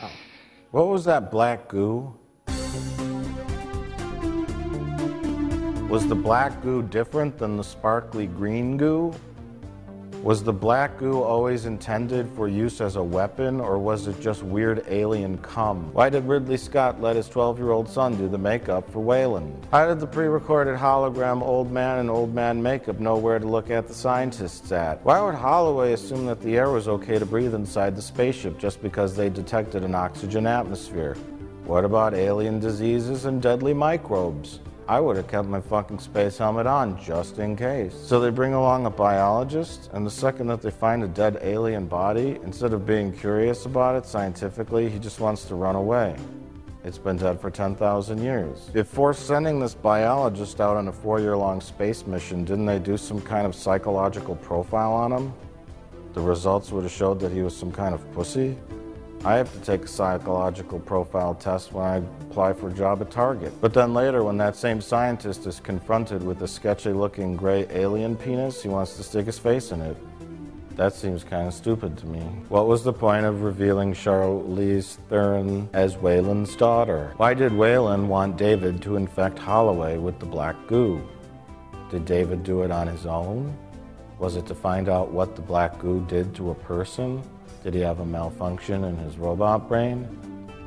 What was that black goo? Was the black goo different than the sparkly green goo? Was the black goo always intended for use as a weapon, or was it just weird alien cum? Why did Ridley Scott let his 12 year old son do the makeup for Wayland? How did the pre recorded hologram old man and old man makeup know where to look at the scientists at? Why would Holloway assume that the air was okay to breathe inside the spaceship just because they detected an oxygen atmosphere? What about alien diseases and deadly microbes? I would have kept my fucking space helmet on just in case. So they bring along a biologist, and the second that they find a dead alien body, instead of being curious about it scientifically, he just wants to run away. It's been dead for 10,000 years. Before sending this biologist out on a four year long space mission, didn't they do some kind of psychological profile on him? The results would have showed that he was some kind of pussy. I have to take a psychological profile test when I apply for a job at Target. But then later, when that same scientist is confronted with a sketchy looking gray alien penis, he wants to stick his face in it. That seems kind of stupid to me. What was the point of revealing Charlize Theron as Wayland's daughter? Why did Wayland want David to infect Holloway with the black goo? Did David do it on his own? Was it to find out what the black goo did to a person? Did he have a malfunction in his robot brain?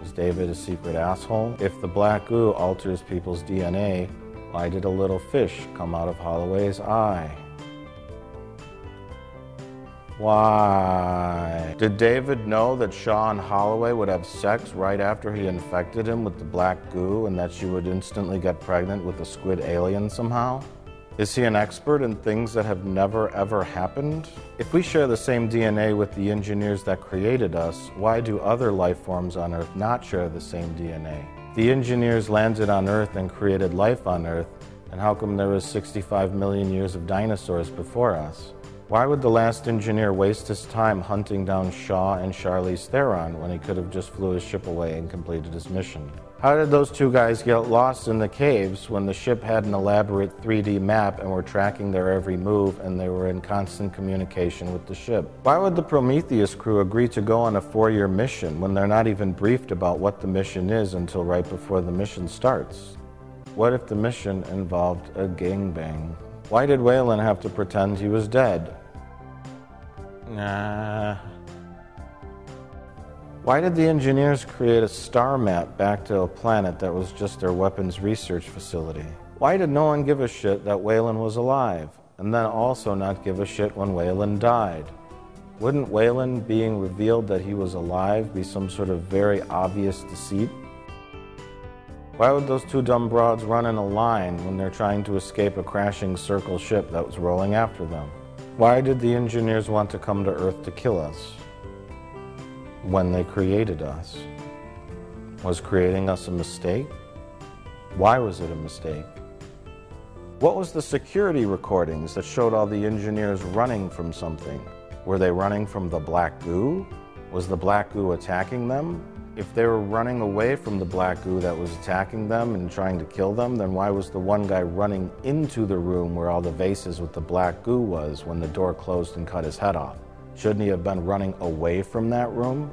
Was David a secret asshole? If the black goo alters people's DNA, why did a little fish come out of Holloway's eye? Why? Did David know that Sean Holloway would have sex right after he infected him with the black goo and that she would instantly get pregnant with a squid alien somehow? Is he an expert in things that have never ever happened? If we share the same DNA with the engineers that created us, why do other life forms on Earth not share the same DNA? The engineers landed on Earth and created life on Earth, and how come there was 65 million years of dinosaurs before us? Why would the last engineer waste his time hunting down Shaw and Charlize Theron when he could have just flew his ship away and completed his mission? How did those two guys get lost in the caves when the ship had an elaborate 3D map and were tracking their every move and they were in constant communication with the ship? Why would the Prometheus crew agree to go on a four year mission when they're not even briefed about what the mission is until right before the mission starts? What if the mission involved a gangbang? Why did Whalen have to pretend he was dead? Nah. Why did the engineers create a star map back to a planet that was just their weapons research facility? Why did no one give a shit that Waylon was alive, and then also not give a shit when Waylon died? Wouldn't Waylon being revealed that he was alive be some sort of very obvious deceit? Why would those two dumb broads run in a line when they're trying to escape a crashing circle ship that was rolling after them? Why did the engineers want to come to Earth to kill us when they created us? Was creating us a mistake? Why was it a mistake? What was the security recordings that showed all the engineers running from something? Were they running from the black goo? Was the black goo attacking them? If they were running away from the black goo that was attacking them and trying to kill them, then why was the one guy running into the room where all the vases with the black goo was when the door closed and cut his head off? Shouldn't he have been running away from that room?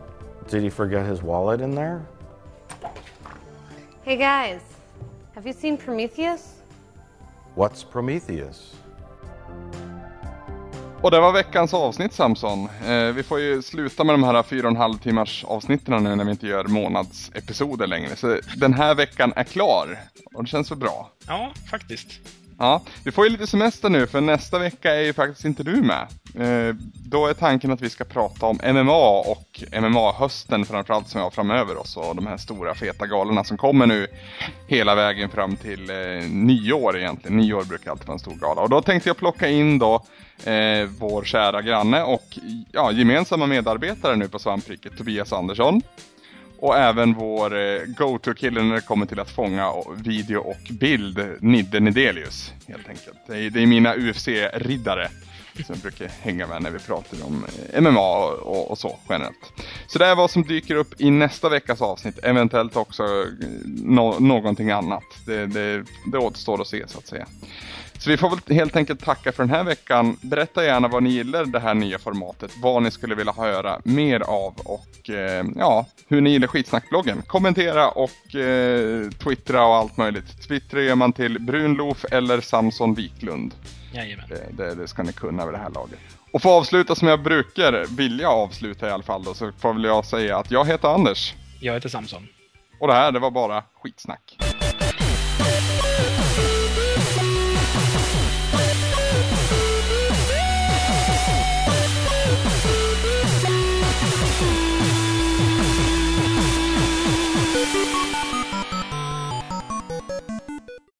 Did he forget his wallet in there? Hey guys, have you seen Prometheus? What's Prometheus? Och det var veckans avsnitt Samson. Eh, vi får ju sluta med de här fyra och en halv timmars avsnitten nu när vi inte gör månadsepisoder längre. Så den här veckan är klar. Och det känns väl bra. Ja, faktiskt. Ja, vi får ju lite semester nu för nästa vecka är ju faktiskt inte du med. Eh, då är tanken att vi ska prata om MMA och MMA-hösten framförallt som vi har framöver oss och de här stora feta galorna som kommer nu hela vägen fram till eh, nyår egentligen. Nyår brukar alltid vara en stor gala och då tänkte jag plocka in då eh, vår kära granne och ja, gemensamma medarbetare nu på Svampriket, Tobias Andersson. Och även vår eh, go-to-kille när det kommer till att fånga video och bild, Nidde Nidelius. Helt enkelt. Det är, det är mina UFC-riddare som jag brukar hänga med när vi pratar om eh, MMA och, och, så generellt. Så det är vad som dyker upp i nästa veckas avsnitt, eventuellt också eh, no någonting annat. Det, det, det återstår att se så att säga. Så vi får väl helt enkelt tacka för den här veckan. Berätta gärna vad ni gillar det här nya formatet, vad ni skulle vilja höra mer av och eh, ja, hur ni gillar skitsnackbloggen. Kommentera och eh, twittra och allt möjligt. Twittra gör man till Brunlof eller Samson Wiklund. Jajamän. Det, det, det ska ni kunna vid det här laget. Och för att avsluta som jag brukar vilja avsluta i alla fall då, så får väl jag säga att jag heter Anders. Jag heter Samson. Och det här, det var bara skitsnack.